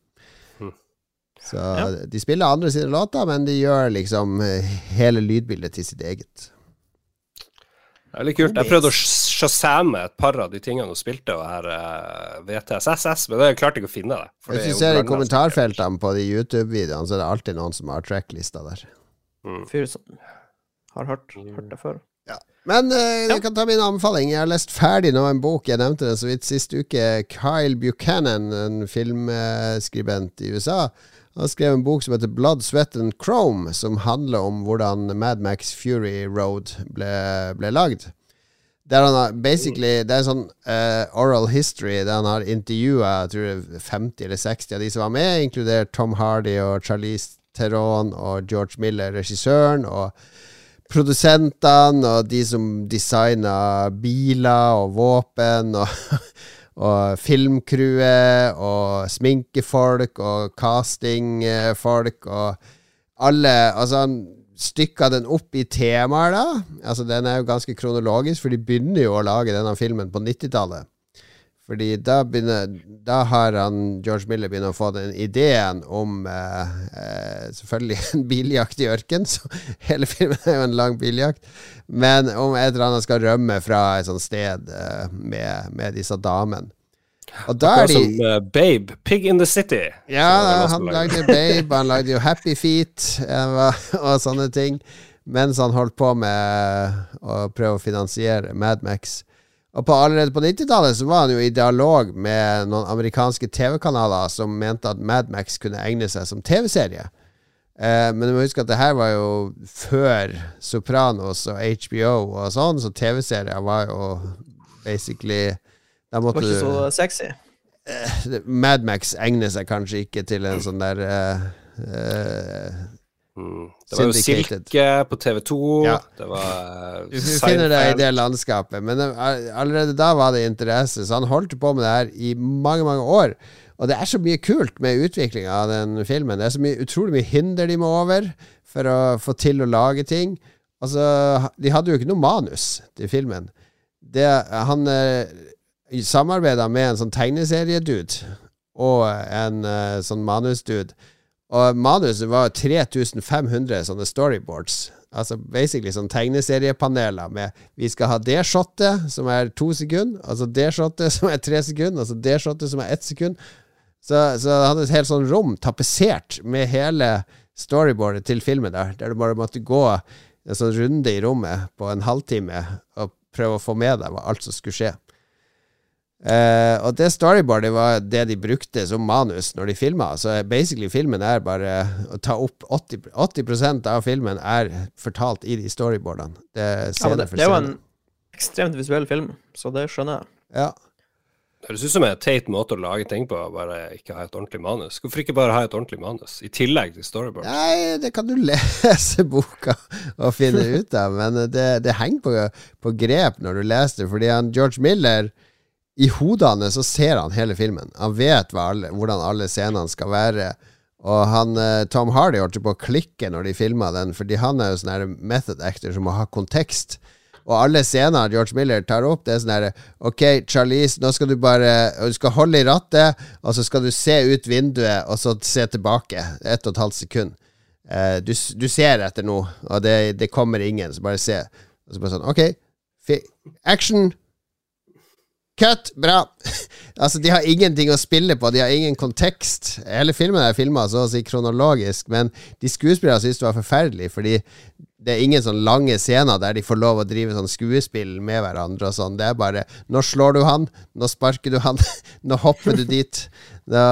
Så Ja. de spiller andre sine låter, men de gjør liksom eh, hele lydbildet til sitt eget. Det er litt kult. Jeg prøvde å shazamme et par av de tingene hun spilte, og her uh, VTSSS, men jeg klarte ikke å finne det. Hvis du ser i kommentarfeltene på de YouTube-videoene, så er det alltid noen som har tracklista der. Fyr som har hørt, hørt det før. Men uh, jeg kan ta min anbefaling. Jeg har lest ferdig nå en bok. Jeg nevnte den så vidt sist uke. Kyle Buchanan, en filmskribent i USA, han skrev en bok som heter Blood, Sweat and Chrome, som handler om hvordan Mad Max Fury Road ble, ble lagd. Der han har basically Det er sånn uh, oral history der han har intervjua jeg tror det er 50 eller 60 av de som var med, inkludert Tom Hardy og Charlize Theron og George Miller, regissøren, og produsentene og de som designa biler og våpen og, og filmcrewet og sminkefolk og castingfolk og alle Altså, han stykka den opp i temaer, da. Altså, den er jo ganske kronologisk, for de begynner jo å lage denne filmen på 90-tallet. Fordi da begynner Da har han George Miller begynt å få den ideen om eh, eh, Selvfølgelig en biljakt i ørken, så hele filmen er jo en lang biljakt. Men om et eller annet skal rømme fra et sånt sted eh, med, med disse damene. Og da er de som uh, Babe, Pig in the City. ja, han lagde Babe, han lagde jo Happy Feet eh, og sånne ting. Mens han holdt på med å prøve å finansiere Mad Max. Og på, allerede på 90-tallet så var han jo i dialog med noen amerikanske TV-kanaler som mente at Mad Max kunne egne seg som TV-serie. Eh, men du må huske at det her var jo før Sopranos og HBO og sånn, så TV-serier var jo basically Det var ikke så sexy. Mad Max egner seg kanskje ikke til en sånn der uh, uh, Mm. Det var jo Silke på TV2. Ja. Det var Du uh, finner det i det landskapet. Men eh, allerede da var det interesse, så han holdt på med det her i mange, mange år. Og det er så mye kult med utviklinga av den filmen. Det er så mye, utrolig mye hinder de må over for å få til å lage ting. Altså, de hadde jo ikke noe manus til filmen. Det, han eh, samarbeida med en sånn tegneseriedude og en uh, sånn manusdude. Og manuset var 3500 sånne storyboards. Altså basically sånn tegneseriepaneler med Vi skal ha det shotet, som er to sekunder, altså det shotet som er tre sekunder, altså det shotet som er ett sekund. Så, så det hadde et helt sånn rom tapetsert med hele storyboardet til filmen der, der du bare måtte gå en sånn runde i rommet på en halvtime og prøve å få med deg alt som skulle skje. Eh, og det storyboardet var det de brukte som manus når de filma. Så basically filmen er bare å ta opp 80, 80 av filmen er fortalt i de storyboardene. Det Ja, det, for det er jo en ekstremt visuell film, så det skjønner jeg. Ja. Det høres ut som en teit måte å lage ting på, bare ikke ha et ordentlig manus. Hvorfor ikke bare ha et ordentlig manus, i tillegg til storyboard? Nei, det kan du lese boka og finne ut av, men det, det henger på, på grep når du leser det, fordi han George Miller i hodet hans så ser han hele filmen. Han vet alle, hvordan alle scenene skal være. Og han, eh, Tom Hardy holdt på å klikke når de filma den, fordi han er jo sånn method actor som må ha kontekst. Og alle scener George Miller tar opp, det er sånn her Ok, Charlize, nå skal du bare Du skal holde i rattet, og så skal du se ut vinduet, og så se tilbake. Ett og et halvt sekund. Eh, du, du ser etter noe, og det, det kommer ingen, så bare se. Og så bare sånn Ok, action! Cut! Bra! altså, de har ingenting å spille på, de har ingen kontekst. Hele filmen er filma så å si kronologisk, men de skuespillerne synes det var forferdelig, fordi det er ingen sånn lange scener der de får lov å drive sånn skuespill med hverandre og sånn. Det er bare Nå slår du han, nå sparker du han, nå hopper du dit. Da,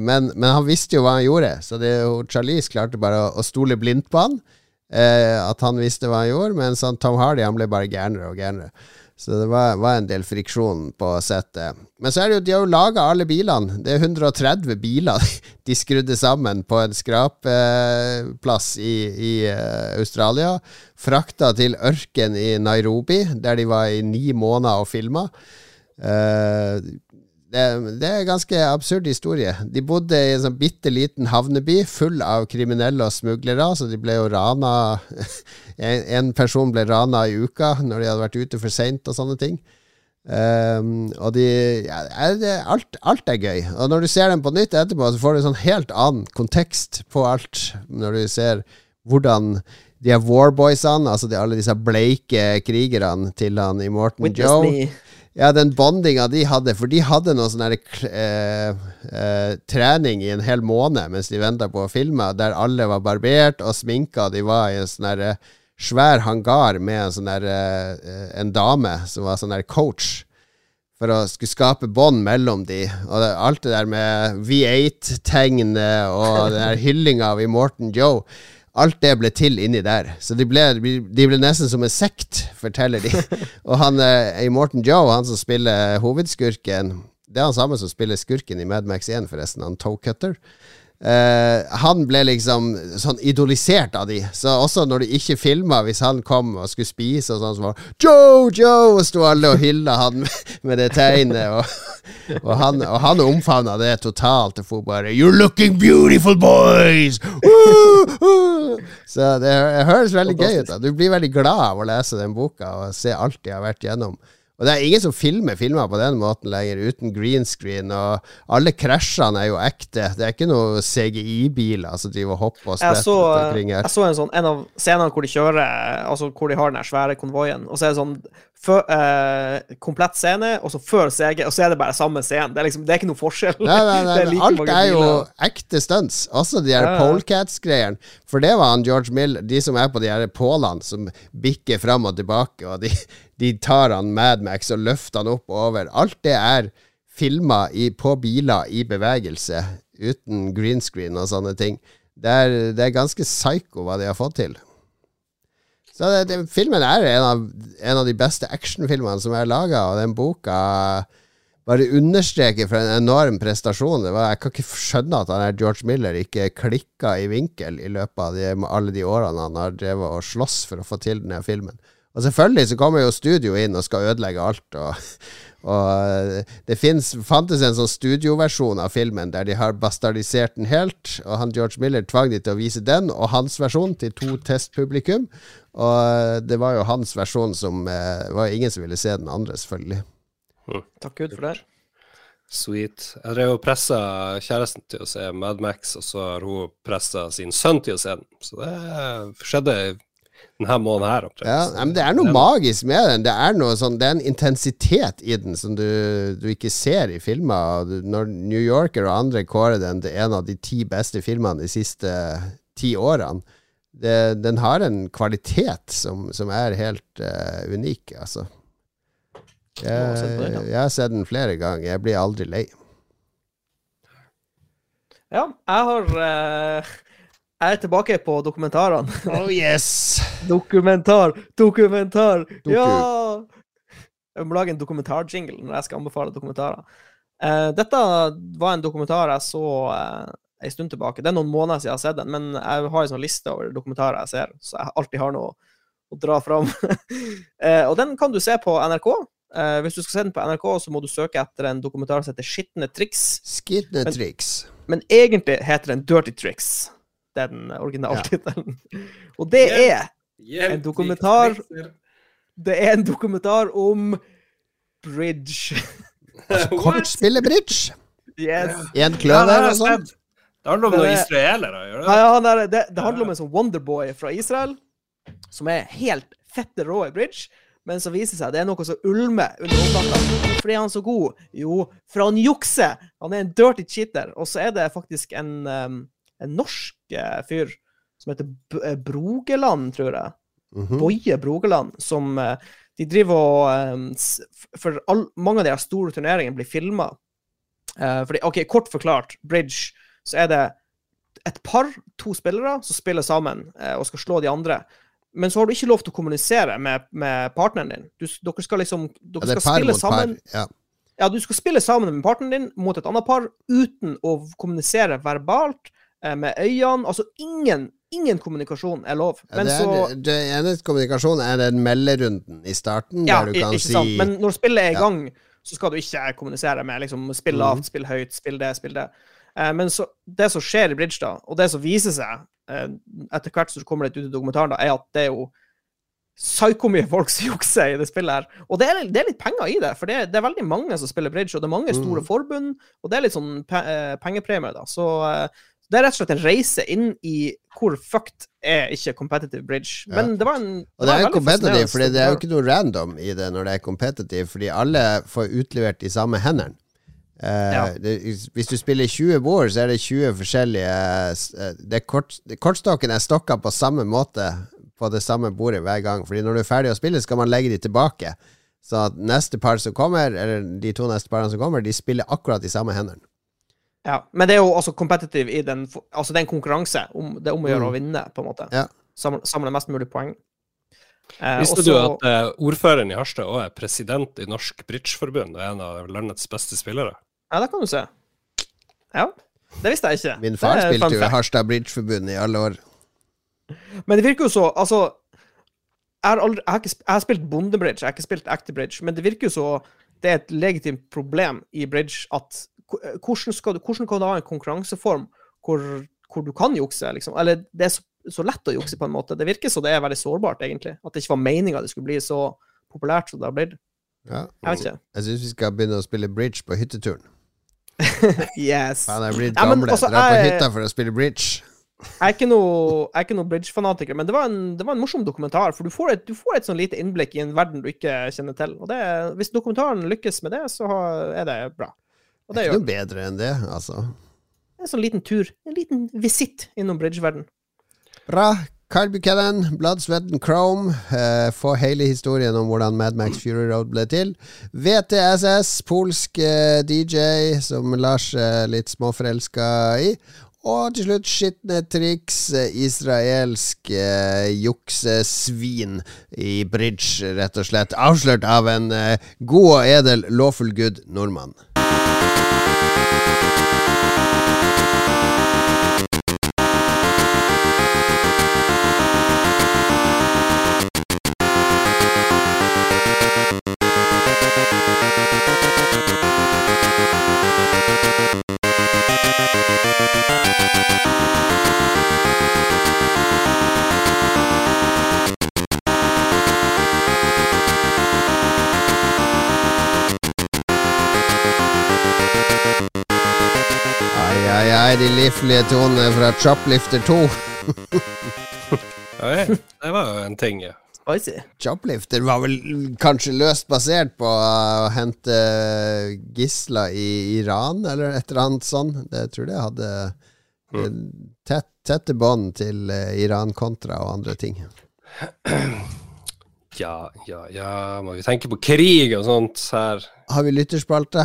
men, men han visste jo hva han gjorde, så det, Charlize klarte bare å, å stole blindt på han. Eh, at han visste hva han gjorde, mens han, Tom Hardy han ble bare gærnere og gærnere. Så det var, var en del friksjon på settet. Men så er det jo, de har jo laga alle bilene. Det er 130 biler de skrudde sammen på en skrapplass i, i eh, Australia. Frakta til ørken i Nairobi, der de var i ni måneder og filma. Eh, det, det er en ganske absurd historie. De bodde i en sånn bitte liten havneby full av kriminelle og smuglere, så de ble jo rana en, en person ble rana i uka når de hadde vært ute for seint og sånne ting. Um, og de ja, alt, alt er gøy. Og når du ser dem på nytt etterpå, så får du en sånn helt annen kontekst på alt. Når du ser hvordan de er warboysene, altså de, alle disse bleike krigerne til han i Morton Joe. me. Ja, den bondinga de hadde, for de hadde noe sånn eh, eh, trening i en hel måned mens de venta på å filme, der alle var barbert og sminka. De var i en sånn her, eh, svær hangar med en sånn her, eh, en dame som var sånn her coach. For å skulle skape bånd mellom de. Og det, alt det der med V8-tegnet og den der hyllinga av Immortan Joe. Alt det ble til inni der. Så de ble, de ble nesten som en sekt, forteller de. Og han i Morton Joe, han som spiller hovedskurken Det er han samme som spiller skurken i Mad Max 1, forresten. Han Toe Cutter. Eh, han ble liksom sånn idolisert av de. Så også når de ikke filma, hvis han kom og skulle spise, og sånn, så var Joe, Joe! Og sto alle og hylla han med, det tegnet. Og, og han, og han omfavna det totalt. Og for bare You're looking beautiful, boys! Uh, uh. Så det høres veldig gøy ut. da Du blir veldig glad av å lese den boka og se alt de har vært gjennom. Og det er ingen som filmer filmer på den måten lenger, uten green screen. Og alle krasjene er jo ekte. Det er ikke noe CGI-biler som driver og hopper og spretter så, omkring her. jeg så en sånn En av scenene hvor de kjører Altså hvor de har den svære konvoien, og så er det sånn før, eh, komplett scene, og så før CG, og så er det bare samme scene. Det er liksom Det er ikke noe forskjell. Nei, nei, nei, er like alt er jo biler. ekte stunts. Også de her Ja, polecats-greiene. For det var han George Mill, de som er på de her pålene, som bikker fram og tilbake, og de, de tar han Mad Max og løfter han opp og over. Alt det er filma på biler i bevegelse, uten green screen og sånne ting. Det er, det er ganske psycho hva de har fått til. Så det, det, filmen er en av, en av de beste actionfilmene som er laga, og den boka bare understreker for en enorm prestasjon. Var, jeg kan ikke skjønne at han George Miller ikke klikka i vinkel i løpet av de, alle de årene han har drevet og slåss for å få til denne filmen. Og selvfølgelig så kommer jo studio inn og skal ødelegge alt. Og, og det finnes, fantes en sånn studioversjon av filmen der de har bastardisert den helt. Og han George Miller tvang de til å vise den og hans versjon til to testpublikum. Og det var jo hans versjon som eh, Det var ingen som ville se den andre, selvfølgelig. Takk Gud for det. Sweet. Jeg drev og pressa kjæresten til å se Mad Max, og så har hun pressa sin sønn til å se den. Så det skjedde denne måneden her. Ja, men Det er noe magisk med den. Det er noe sånn Det er en intensitet i den som du, du ikke ser i filmer. Når New Yorker og andre kårer den til en av de ti beste filmene de siste ti årene det, Den har en kvalitet som, som er helt uh, unik, altså. Jeg, jeg har sett den flere ganger. Jeg blir aldri lei. Ja, jeg har eh, Jeg er tilbake på dokumentarene. Oh yes! Dokumentar! Dokumentar! Doku. Ja! Jeg må lage en dokumentarjingle når jeg skal anbefale dokumentarer. Uh, dette var en dokumentar jeg så uh, en stund tilbake. Det er noen måneder siden jeg har sett den, men jeg har en sånn liste over dokumentarer jeg ser, så jeg alltid har noe å dra fram. uh, og den kan du se på NRK. Uh, hvis du skal se den på NRK, så må du søke etter en dokumentar som heter Skitne triks. Skitne triks. Men egentlig heter den Dirty Tricks. Det den originaltittelen. Og det er En dokumentar. Det er en dokumentar om bridge. Kort spiller bridge. Yes. En Ja, det kløver og sånn. Det handler om noen Det er- israelere, gjør det? Ja, ja, er, det, det handler om en sånn Wonderboy fra Israel, som er helt fette rå i bridge. Men så viser det seg det er noe som ulmer under overflata. Hvorfor er han så god? Jo, for han jukser! Han er en dirty cheater. Og så er det faktisk en, um, en norsk eh, fyr som heter eh, Brogeland, tror jeg. Mhm. Boje Brogeland, som eh, de driver og For all, mange av de store turneringene blir filma. fordi, OK, kort forklart, bridge, så er det et par, to spillere, som spiller sammen og skal slå de andre. Men så har du ikke lov til å kommunisere med, med partneren din. Du, dere skal liksom Ja, Dere er skal spille sammen Ja. ja, du skal spille sammen med partneren din mot et annet par uten å kommunisere verbalt med øynene. Altså ingen, ingen kommunikasjon er lov. Ja, det, det, så er, det eneste kommunikasjonen er den melderunden i starten, Ja, der du kan ikke si sant. Men når spillet er i gang, så skal du ikke kommunisere med liksom spill lavt, lavt, spill høyt, spill det, spill det. Eh, men så, det som skjer i Bridge, da, og det som viser seg eh, etter hvert som kommer litt ut i dokumentaren, da, er at det er jo psyko-mye folk som jukser i det spillet her. Og det er, det er litt penger i det, for det, det er veldig mange som spiller bridge, og det er mange store Mm. forbund, og det er litt sånn pe eh, pengepremie, da. Så eh, Det er rett og slett en reise inn i hvor fucked er ikke competitive bridge. Men det var en Og det er competitive, for det er jo ikke noe random i det når det er competitive, fordi alle får utlevert de samme hendene. Eh, Ja. det, hvis du spiller 20 bord, så er det 20 forskjellige eh, det kort, Kortstokken er stokka på samme måte på det samme bordet hver gang. Fordi når du er ferdig å spille, skal man legge de tilbake. Så at neste par som kommer, eller de to neste parene som kommer, de spiller akkurat de samme hendene. Ja, men det er jo også competitive i den Altså, det er en konkurranse. Om, det er om å gjøre Mm. å vinne, på en måte. Ja. Samle, samle mest mulig poeng. Eh, Visste også- du at eh, ordføreren i Harstad òg er president i Norsk Bridgeforbund og er en av landets beste spillere? Ja, det kan du se. Ja. Det visste jeg ikke. Min far spilte jo i. Harstad Bridgeforbund i alle år. Men det virker jo så Altså, jeg har, aldri, jeg har, ikke, jeg har spilt bondebridge, jeg har ikke spilt active bridge, men det virker jo så det er et legitimt problem i bridge at hvordan, skal du, hvordan kan du ha en konkurranseform hvor, hvor du kan jukse, liksom? Eller det er så, så lett å jukse, på en måte. Det virker så det er veldig sårbart, egentlig. At det ikke var meninga det skulle bli så populært som det har blitt. Ja. Jeg ikke. Jeg syns vi skal begynne å spille bridge på hytteturen. Yes. Faen, jeg er blitt Ja, Dra på hytta for å spille bridge. Jeg er ikke noe, jeg ikke noe bridge-fanatiker, men det var, en, det var en morsom dokumentar. For du får et, du får et sånn lite innblikk i en verden du ikke kjenner til. Og det, hvis dokumentaren lykkes med det, så er det bra. Og det Ikke noe bedre enn det, altså. En sånn liten tur. En liten visitt innom bridge-verden. Bra. Carl Buchanan, Blood, Sweat and Chrome. Eh, få hele historien om hvordan Mad Max Fury Road ble til. VTSS, polsk eh, DJ som Lars er litt småforelska i. Og til slutt skitne triks, eh, israelsk eh, juksesvin i bridge, rett og slett. Avslørt av en eh, god og edel lawful good nordmann. Ai, tone fra Choplifter 2. Oi, det var jo en ting, ja. Spicy. Choplifter var vel kanskje løst basert på å hente gisler i Iran, eller et eller annet sånn. Det jeg tror det hadde eh, tett, tette bånd til eh, Iran-kontra og andre ting. Ja, ja, ja, må vi tenke på krig og sånt her. Har vi lytterspalte?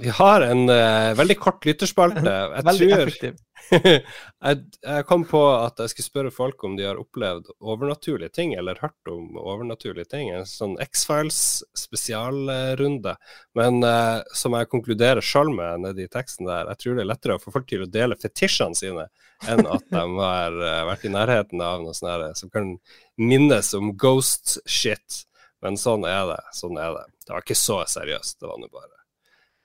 Vi har en uh, veldig kort lytterspalte. Jeg Veldig tror jeg, jeg kom på at jeg skulle spørre folk om de har opplevd overnaturlige ting, eller hørt om overnaturlige ting. En sånn X-Files spesialrunde. Men uh, som jeg konkluderer sjøl med nedi teksten der, jeg tror det er lettere å få folk til å dele fetisjene sine, enn at de har uh, vært i nærheten av noe sånt som kan minnes om ghost shit. Men sånn er det. Sånn er det. Det var ikke så seriøst. Det var nå bare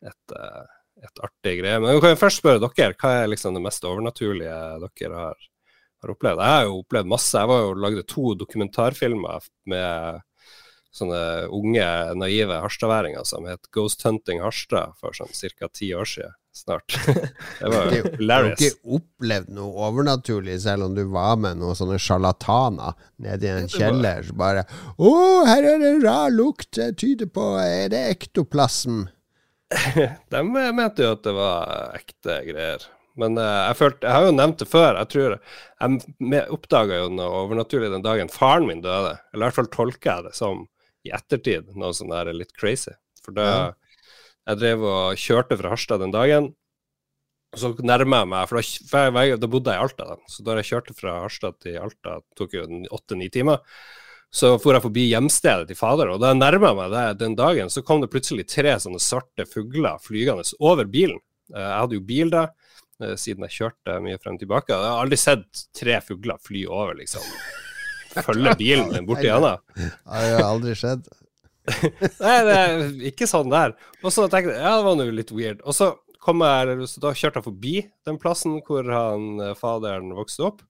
et, eh, et artig greie. Men jeg kan jo først spørre dere, hva er liksom det mest overnaturlige dere har, har opplevd? Jeg har jo opplevd masse. Jeg var jo lagde to dokumentarfilmer med sånne unge, naive harstadværinger som het Ghost Hunting Harstad for sånn ca. ti år siden snart. Det var jo hilarious. Du har ikke opplevd noe overnaturlig, selv om du var med noen sånne sjarlataner nede i en kjeller. Bare 'Å, her er det en rar lukt. Det tyder på Er det ektoplasm?' De mente jo at det var ekte greier. Men eh, jeg følte, jeg har jo nevnt det før. Jeg tror jeg oppdaga jo noe overnaturlig den dagen faren min døde. Eller i hvert fall tolker jeg det som i ettertid noe som er litt crazy. For da Ja. jeg drev og kjørte fra Harstad den dagen, og så nærma jeg meg For da, da bodde jeg i Alta, da. Så da jeg kjørte fra Harstad til Alta, tok jo åtte-ni timer. Så for jeg forbi hjemstedet til fader, og da jeg nærma meg det den dagen, så kom det plutselig tre sånne svarte fugler flygende over bilen. Eh, Jeg hadde jo bil da, eh, siden jeg kjørte mye frem og tilbake. Jeg har aldri sett tre fugler fly over, liksom. Følge bilen din bort igjennom. Det har aldri skjedd. Nei, det er ikke sånn der. Og så tenkte jeg, ja, det var nå litt weird. Og så kom jeg, så da kjørte jeg forbi den plassen hvor han, eh, faderen vokste opp.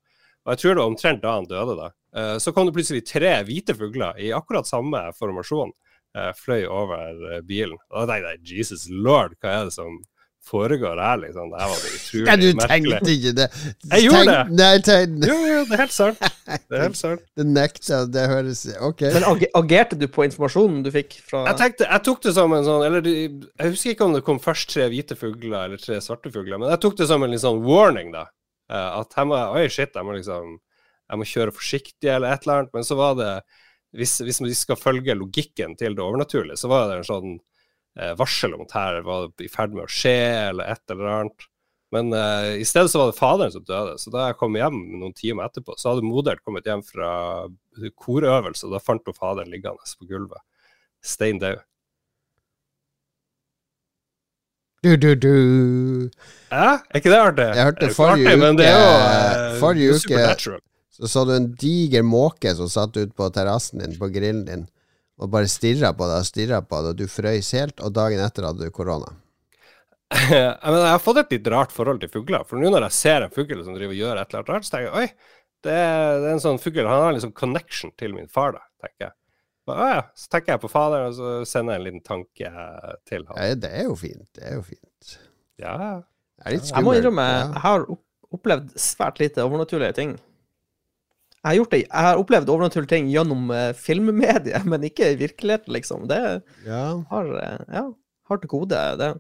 Og jeg tror det var omtrent da han døde, da. Eh, Så kom det plutselig tre hvite fugler i akkurat samme formasjon. eh, Fløy over eh, bilen. Og da tenkte jeg Jesus lord, hva er det som foregår her, liksom? Det her var det utrolig Ja, du merkelig. tenkte ikke det. Jeg gjorde det! Nei, tenk, Jo, jo, det er helt sant. Det er helt sant. det nekter jeg, det høres Ok. Men agerte du på informasjonen du fikk fra Jeg tenkte, jeg tok det som en sånn Eller jeg husker ikke om det kom først tre hvite fugler eller tre svarte fugler, men jeg tok det som en litt sånn warning, da. Eh, At her må Oi, shit, jeg må liksom Jeg må kjøre forsiktig, eller et eller annet. Men så var det Hvis, hvis vi skal følge logikken til det overnaturlige, så var det en sånn eh, varsel om at her var det i ferd med å skje, eller et eller annet. Men eh, i stedet så var det faderen som døde. Så da jeg kom hjem noen timer etterpå, så hadde moderen kommet hjem fra korøvelse, og da fant hun faderen liggende på gulvet. Stein død. Du, du, du. Ja, er ikke det artig? Jeg hørte forrige uke, men det er jo, eh, forrige uke-. Så så du en diger måke som satt ut på terrassen din, på grillen din, og bare stirra på deg og stirra på deg, og du frøys helt, og dagen etter hadde du korona. jeg, mener, jeg har fått et litt rart forhold til fugler. For nå når jeg ser en fugl som driver og gjør et eller annet rart, så tenker jeg oi, det er, det er en sånn fugl Han har liksom connection til min far, da, tenker jeg. Å ja. Så tenker jeg på faderen, og så sender jeg en liten tanke til ham. Ja, det er jo fint. Det er jo fint. Ja, Det er litt Jeg må skummelt. innrømme, jeg har opplevd svært lite overnaturlige ting. Jeg har, gjort det, jeg har opplevd overnaturlige ting gjennom uh, filmmediet, men ikke i virkeligheten, liksom. Det Ja. har, eh, ja, har til gode, det.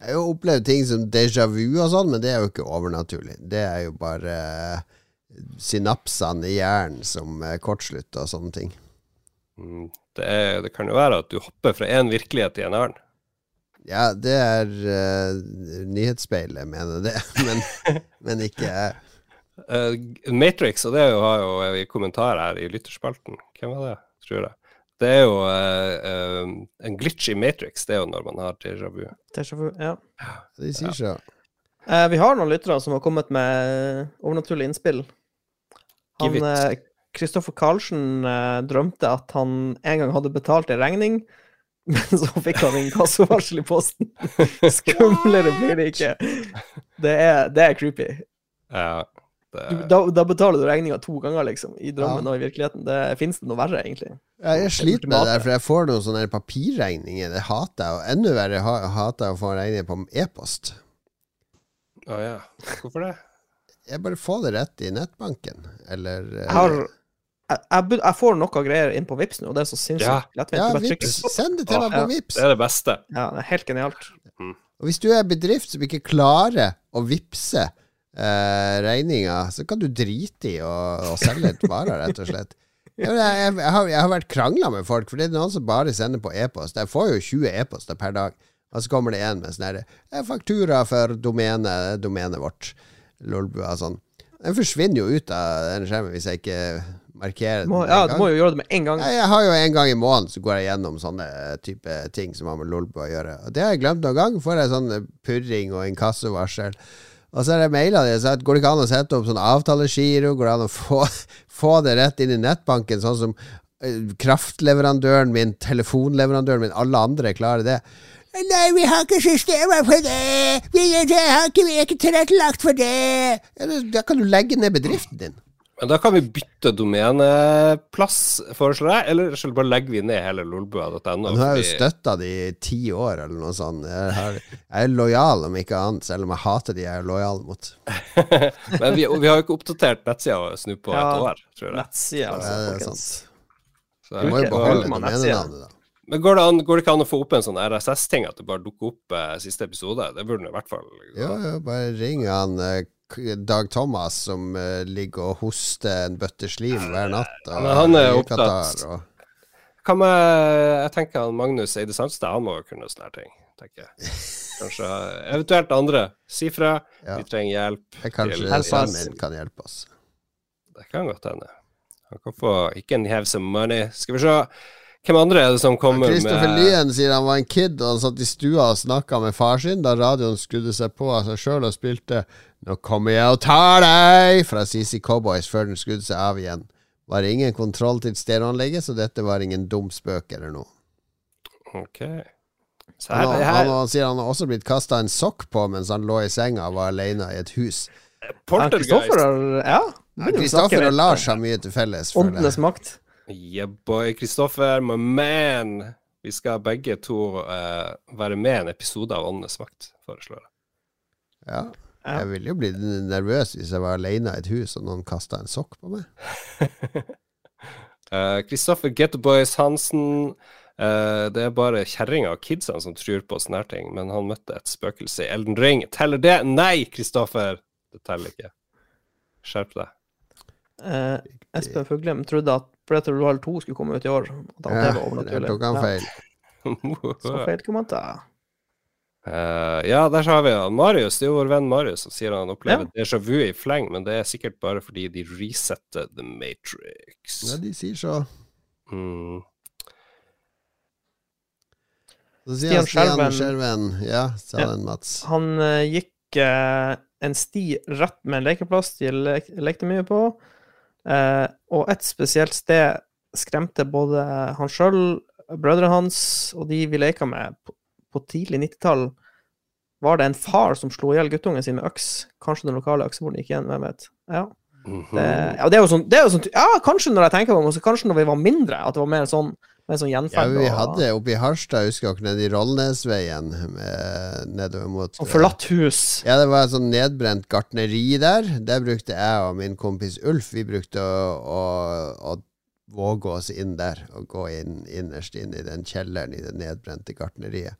Jeg har jo opplevd ting som déjà vu og sånn, men det er jo ikke overnaturlig. Det er jo bare eh, synapsene i hjernen som eh, kortslutter og sånne ting. Mm, Det, er, det kan jo være at du hopper fra én virkelighet til en annen. Ja, det er uh, nyhetsspeilet, mener det, men, men ikke jeg. Eh, Matrix, og det jo, har jo i kommentar her i lytterspalten Hvem var det, tror jeg? Det er jo uh, eh, en glitch i Matrix, det er jo når man har déjà vu. Déjà vu, ja. De sier så. Uh, vi har noen lyttere som har kommet med overnaturlige innspill. Han, Give it. Kristoffer Karlsen drømte at han en gang hadde betalt en regning, men så fikk han inkassovarsel i posten. Skumlere blir det ikke. Det er, det er creepy. Ja, det, Du, da, da betaler du regninga to ganger, liksom. I drømmen Ja. og i virkeligheten. Det Fins det noe verre, egentlig? Ja, jeg sliter med det, der, for jeg får noen sånne papirregninger. Det hater jeg. Og enda verre ha, hater jeg å få regninger på e-post. Å ja. Hvorfor det? Jeg bare får det rett i nettbanken, eller eh, Jeg har jeg, jeg, jeg får noe greier inn på Vipps nå, og det er så sinnssykt Ja. lettvint. Ja, vips. Send det til meg Ja. på Vips. Det er det beste. Ja, det er helt genialt. Og hvis du er en bedrift som ikke klarer å vippse eh, regninga, så kan du drite i å, å selge litt varer, rett og slett. Jeg, jeg, jeg, har, jeg har vært krangla med folk, for det er noen som bare sender på e-post. Jeg får jo 20 e-poster per dag, og så kommer det en med sånn herre «Eh, Faktura for domenet, domenet vårt. Lolbua sånn. Den forsvinner jo ut av den skjermen hvis jeg ikke markerer den. må, ja, du må jo gjøre det med en gang. Jeg, jeg har jo en gang i måneden så går jeg gjennom sånne type ting som har med Lolbua å gjøre. Og det har jeg glemt noen gang. Får jeg sånn purring og inkassovarsel. Og så har jeg maila det. Så går det ikke an å sette opp sånn avtalegiro? Går det an å få, få det rett inn i nettbanken, sånn som eh, kraftleverandøren min, telefonleverandøren min, alle andre klarer det? Nei, vi har ikke systemer for det! Vi, det har ikke, vi er ikke tilrettelagt for det! Da kan du legge ned bedriften din. Men da kan vi bytte domeneplass, foreslår jeg, eller så bare legger vi ned hele lolbua.no. Nå har jeg jo støtta de i ti år, eller noe sånt. Jeg, har, jeg er lojal, om ikke annet, selv om jeg hater de jeg er lojal mot. Men vi, vi har jo ikke oppdatert nettsida snu på Ja. et år, tror jeg. Nettsida, altså, Ja, det er folkens. sant. Så, Du må jo beholde domenenavnet, da. Men går det, an, går det ikke an å få opp en sånn RSS-ting, at det bare dukker opp eh, siste episode? Det burde den i hvert fall. Ja, ja, bare ring han eh, Dag Thomas som uh, ligger og hoster en bøtte slim hver natt. Og, Men han er opptatt. Katar, og, med Jeg tenker han Magnus Eide Sandstad, han må jo kunne sånne ting. tenker jeg. Kanskje Eventuelt andre. Si fra. Ja. Vi trenger hjelp. kanskje til- sønnen min kan hjelpe oss. Det kan godt hende. Han kan få Ikke en have some money. Skal vi se. Hvem andre er det som kommer Kristoffer med Lyen sier han var en kid og han satt i stua og snakka med far sin da radioen skrudde seg på av seg sjøl og spilte 'Nå kommer jeg og tar deg' fra CC Cowboys før den skrudde seg av igjen. Var ingen kontroll til stereoanlegget, så dette var ingen dum spøk eller noe. Ok. Så Han, her, han, han, han sier han har også blitt kasta en sokk på mens han lå i senga og var alene i et hus. Poltergeist. Kristoffer Ja. og. Lars har mye til felles. Åndenes makt. Yeah, boy. Kristoffer, my man. Vi skal begge to uh, være med i en episode av Åndenes makt, foreslår jeg. Ja. Jeg ville jo blitt nervøs hvis jeg var alene i et hus og noen kasta en sokk på meg. Kristoffer Kristoffer Getboys Hansen. Uh, det er bare kjerringa og kidsene som tror på sånne her ting, men han møtte et spøkelse i Elden Ring. Teller det? Nei, Kristoffer! Det teller ikke. Skjerp deg. Uh, Espen Fuglem trodde at Predator Royal 2 skulle komme ut i år. At det Ja, var overnaturlig. tok han feil. Så feil kan man ta. Uh, ja, der har vi han. Marius, det er jo vår venn Marius som sier han opplever déjà vu i fleng, men det er sikkert bare fordi de resetter The Matrix. Ja, de sier så. Mm. Så sier Stian Stian Skjerven. Ja, sa Ja. den, Mats. Han uh, gikk uh, en sti rett med en lekeplass de le lekte mye på, eh, og et spesielt sted skremte både han sjøl, brødrene hans og de vi leka med på, på tidlig 90-tall. Var det en far som slo i hjel guttungen sin med øks? Kanskje den lokale økseborden gikk igjen, hvem vet. Ja. Mhm. Det, ja, det er jo sånn, det er jo sånn Ja, kanskje når jeg tenker på det, kanskje når vi var mindre, at det var mer sånn, mer sånn Ja, gjenferd. vi og- det oppe i Harstad, husker dere, nede i Rollnesveien, med- nedover mot og forlatt hus. Ja, det var et sånn nedbrent gartneri der. Der brukte jeg og min kompis Ulf Vi brukte å, å, å våge oss inn der og gå inn innerst inn i den kjelleren i det nedbrente gartneriet.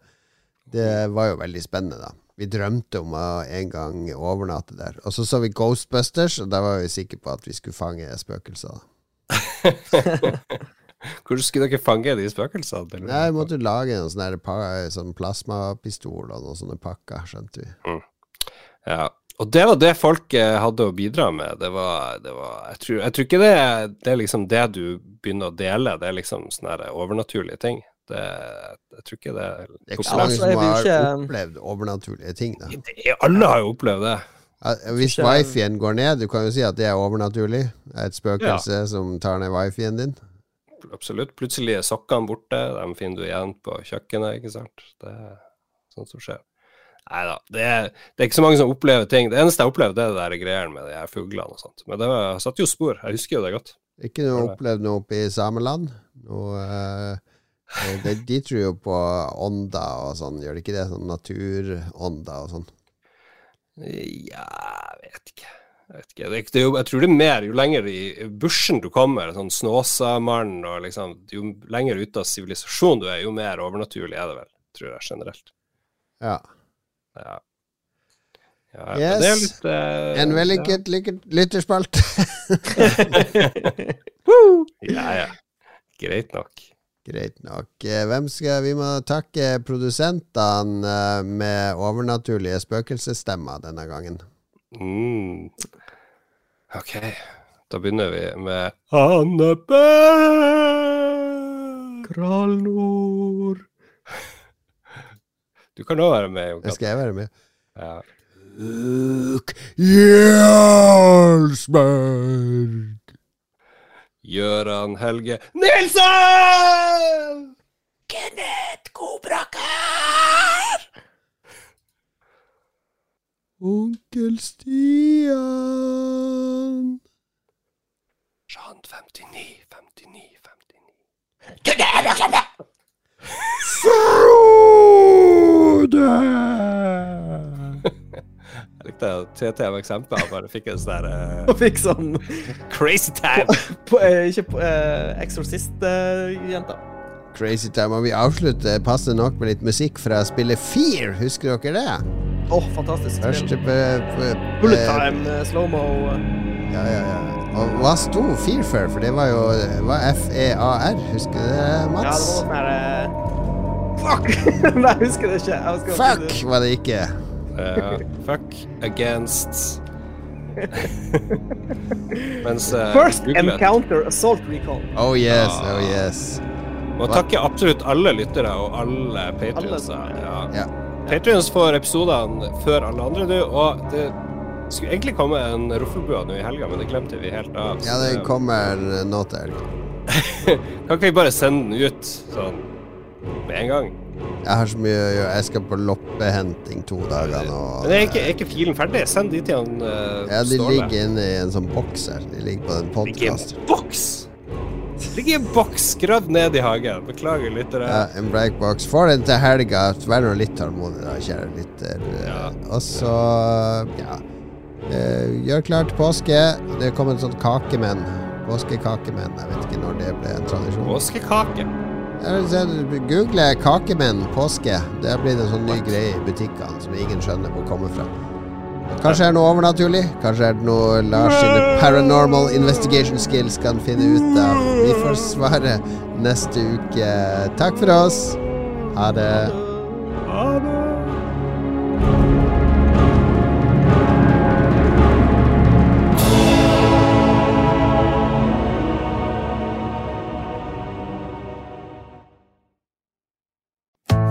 Det var jo veldig spennende, da. Vi drømte om å en gang overnatte der. Og så så vi Ghostbusters, og da var vi sikre på at vi skulle fange spøkelser. Hvordan skulle dere fange de spøkelsene? Nei, vi måtte lage en sånn, sånn plasmapistol og noen sånne pakker, skjønte vi. Ja. Og det var det folk eh, hadde å bidra med. Det var, det var jeg, tror, jeg tror ikke det, det er liksom det du begynner å dele, det er liksom sånne overnaturlige ting. Det, jeg tror ikke det er Det er ikke Ja, mange altså, som har ikke- opplevd overnaturlige ting, da. det, Alle har jo opplevd det. Hvis wifien går ned, du kan jo si at det er overnaturlig. Er Et spøkelse som tar ned wifien din. Absolutt. Plutselig er sokkene borte, dem finner du igjen på kjøkkenet, ikke sant. Det er sånt som skjer. Nei da, det, det er ikke så mange som opplever ting. Det eneste jeg opplevde, det er det der greiene med de her fuglene og sånt. Men det var, satt jo spor. Jeg husker jo det godt. Ikke noe opplevd noe oppe i Sameland? Noe, eh, de, de tror jo på ånder og sånn, gjør de ikke det? Sånn naturånder og sånn. Ja, jeg vet ikke. Jeg, vet ikke. Jo, jeg tror det er mer jo lenger i bushen du kommer, sånn Snåsamann og liksom Jo lenger ute av sivilisasjon du er, jo mer overnaturlig er det vel, tror jeg generelt. Ja. Ja. Ja, yes. det er litt uh, En vellykket ja. lytterspalt. Ja, ja. Greit nok. Greit nok. Eh, Hvem skal Vi må takke produsentene eh, med overnaturlige spøkelsesstemmer denne gangen. Mm. OK, da begynner vi med Anne Bell! Krallnord. Du kan òg være med, Jon. skal jeg være med. Ja. Luke Jarlsberg. Gøran Helge Nilsen! Kenneth Kobrakar. Onkel Stian. Jean 59, 59, 59. Frode. Jeg likte TT av eksempler bare fikk en sånn der Og fikk sånn crazy time. på, eh, Ikke på uh, Exorcist-jenta. Crazy time. Og vi avslutter passe nok med litt musikk fra spillet Fear. Husker dere det? Åh, fantastisk. Første spill. på, på, Bullet time, eh, slow-mo. Ja, ja, ja. Og hva sto Fear for? For det var jo var F-E-A-R. Husker du det, Mats? Ja, det var sånn her eh, Fuck! Nei, jeg husker det ikke. Husker Fuck det- var det ikke. Uh, fuck against Mens uh, First encounter assault recall. Oh yes, Ah. oh yes. Må takke absolutt alle lyttere og alle Alle patrions. som er- Ja. Ja. Patrions får episodene før alle andre, du. Og det skulle egentlig komme en Roffelbua nå i helga, men det glemte vi helt av. Ja, den kommer nå til helga. Kan ikke vi bare sende den ut sånn med en gang? Jeg har så mye å gjøre. Jeg skal på loppehenting to dager nå. Men er ikke, er ikke filen ferdig? Send de til han uh, Ja, de ligger inne i en sånn boks her. De ligger på den podkasten. boks! Ligger i en boks gravd ned i hagen. Beklager, lyttere. Ja, en black box. Får den til helga. Vær nå litt tålmodig, da, kjære lytter. Ja. Og så, ja Eh, Gjør klar til påske. Det kommer en sånn kakemenn. Påskekakemenn. Jeg vet ikke når det ble en tradisjon. Påskekake. Google kakemenn påske. Det har blitt en sånn ny greie i butikkene som ingen skjønner hvor kommer fra. Kanskje er det noe overnaturlig? Kanskje er det noe Lars sine paranormal investigation skills kan finne ut av. Vi får svaret neste uke. Takk for oss. Ha det.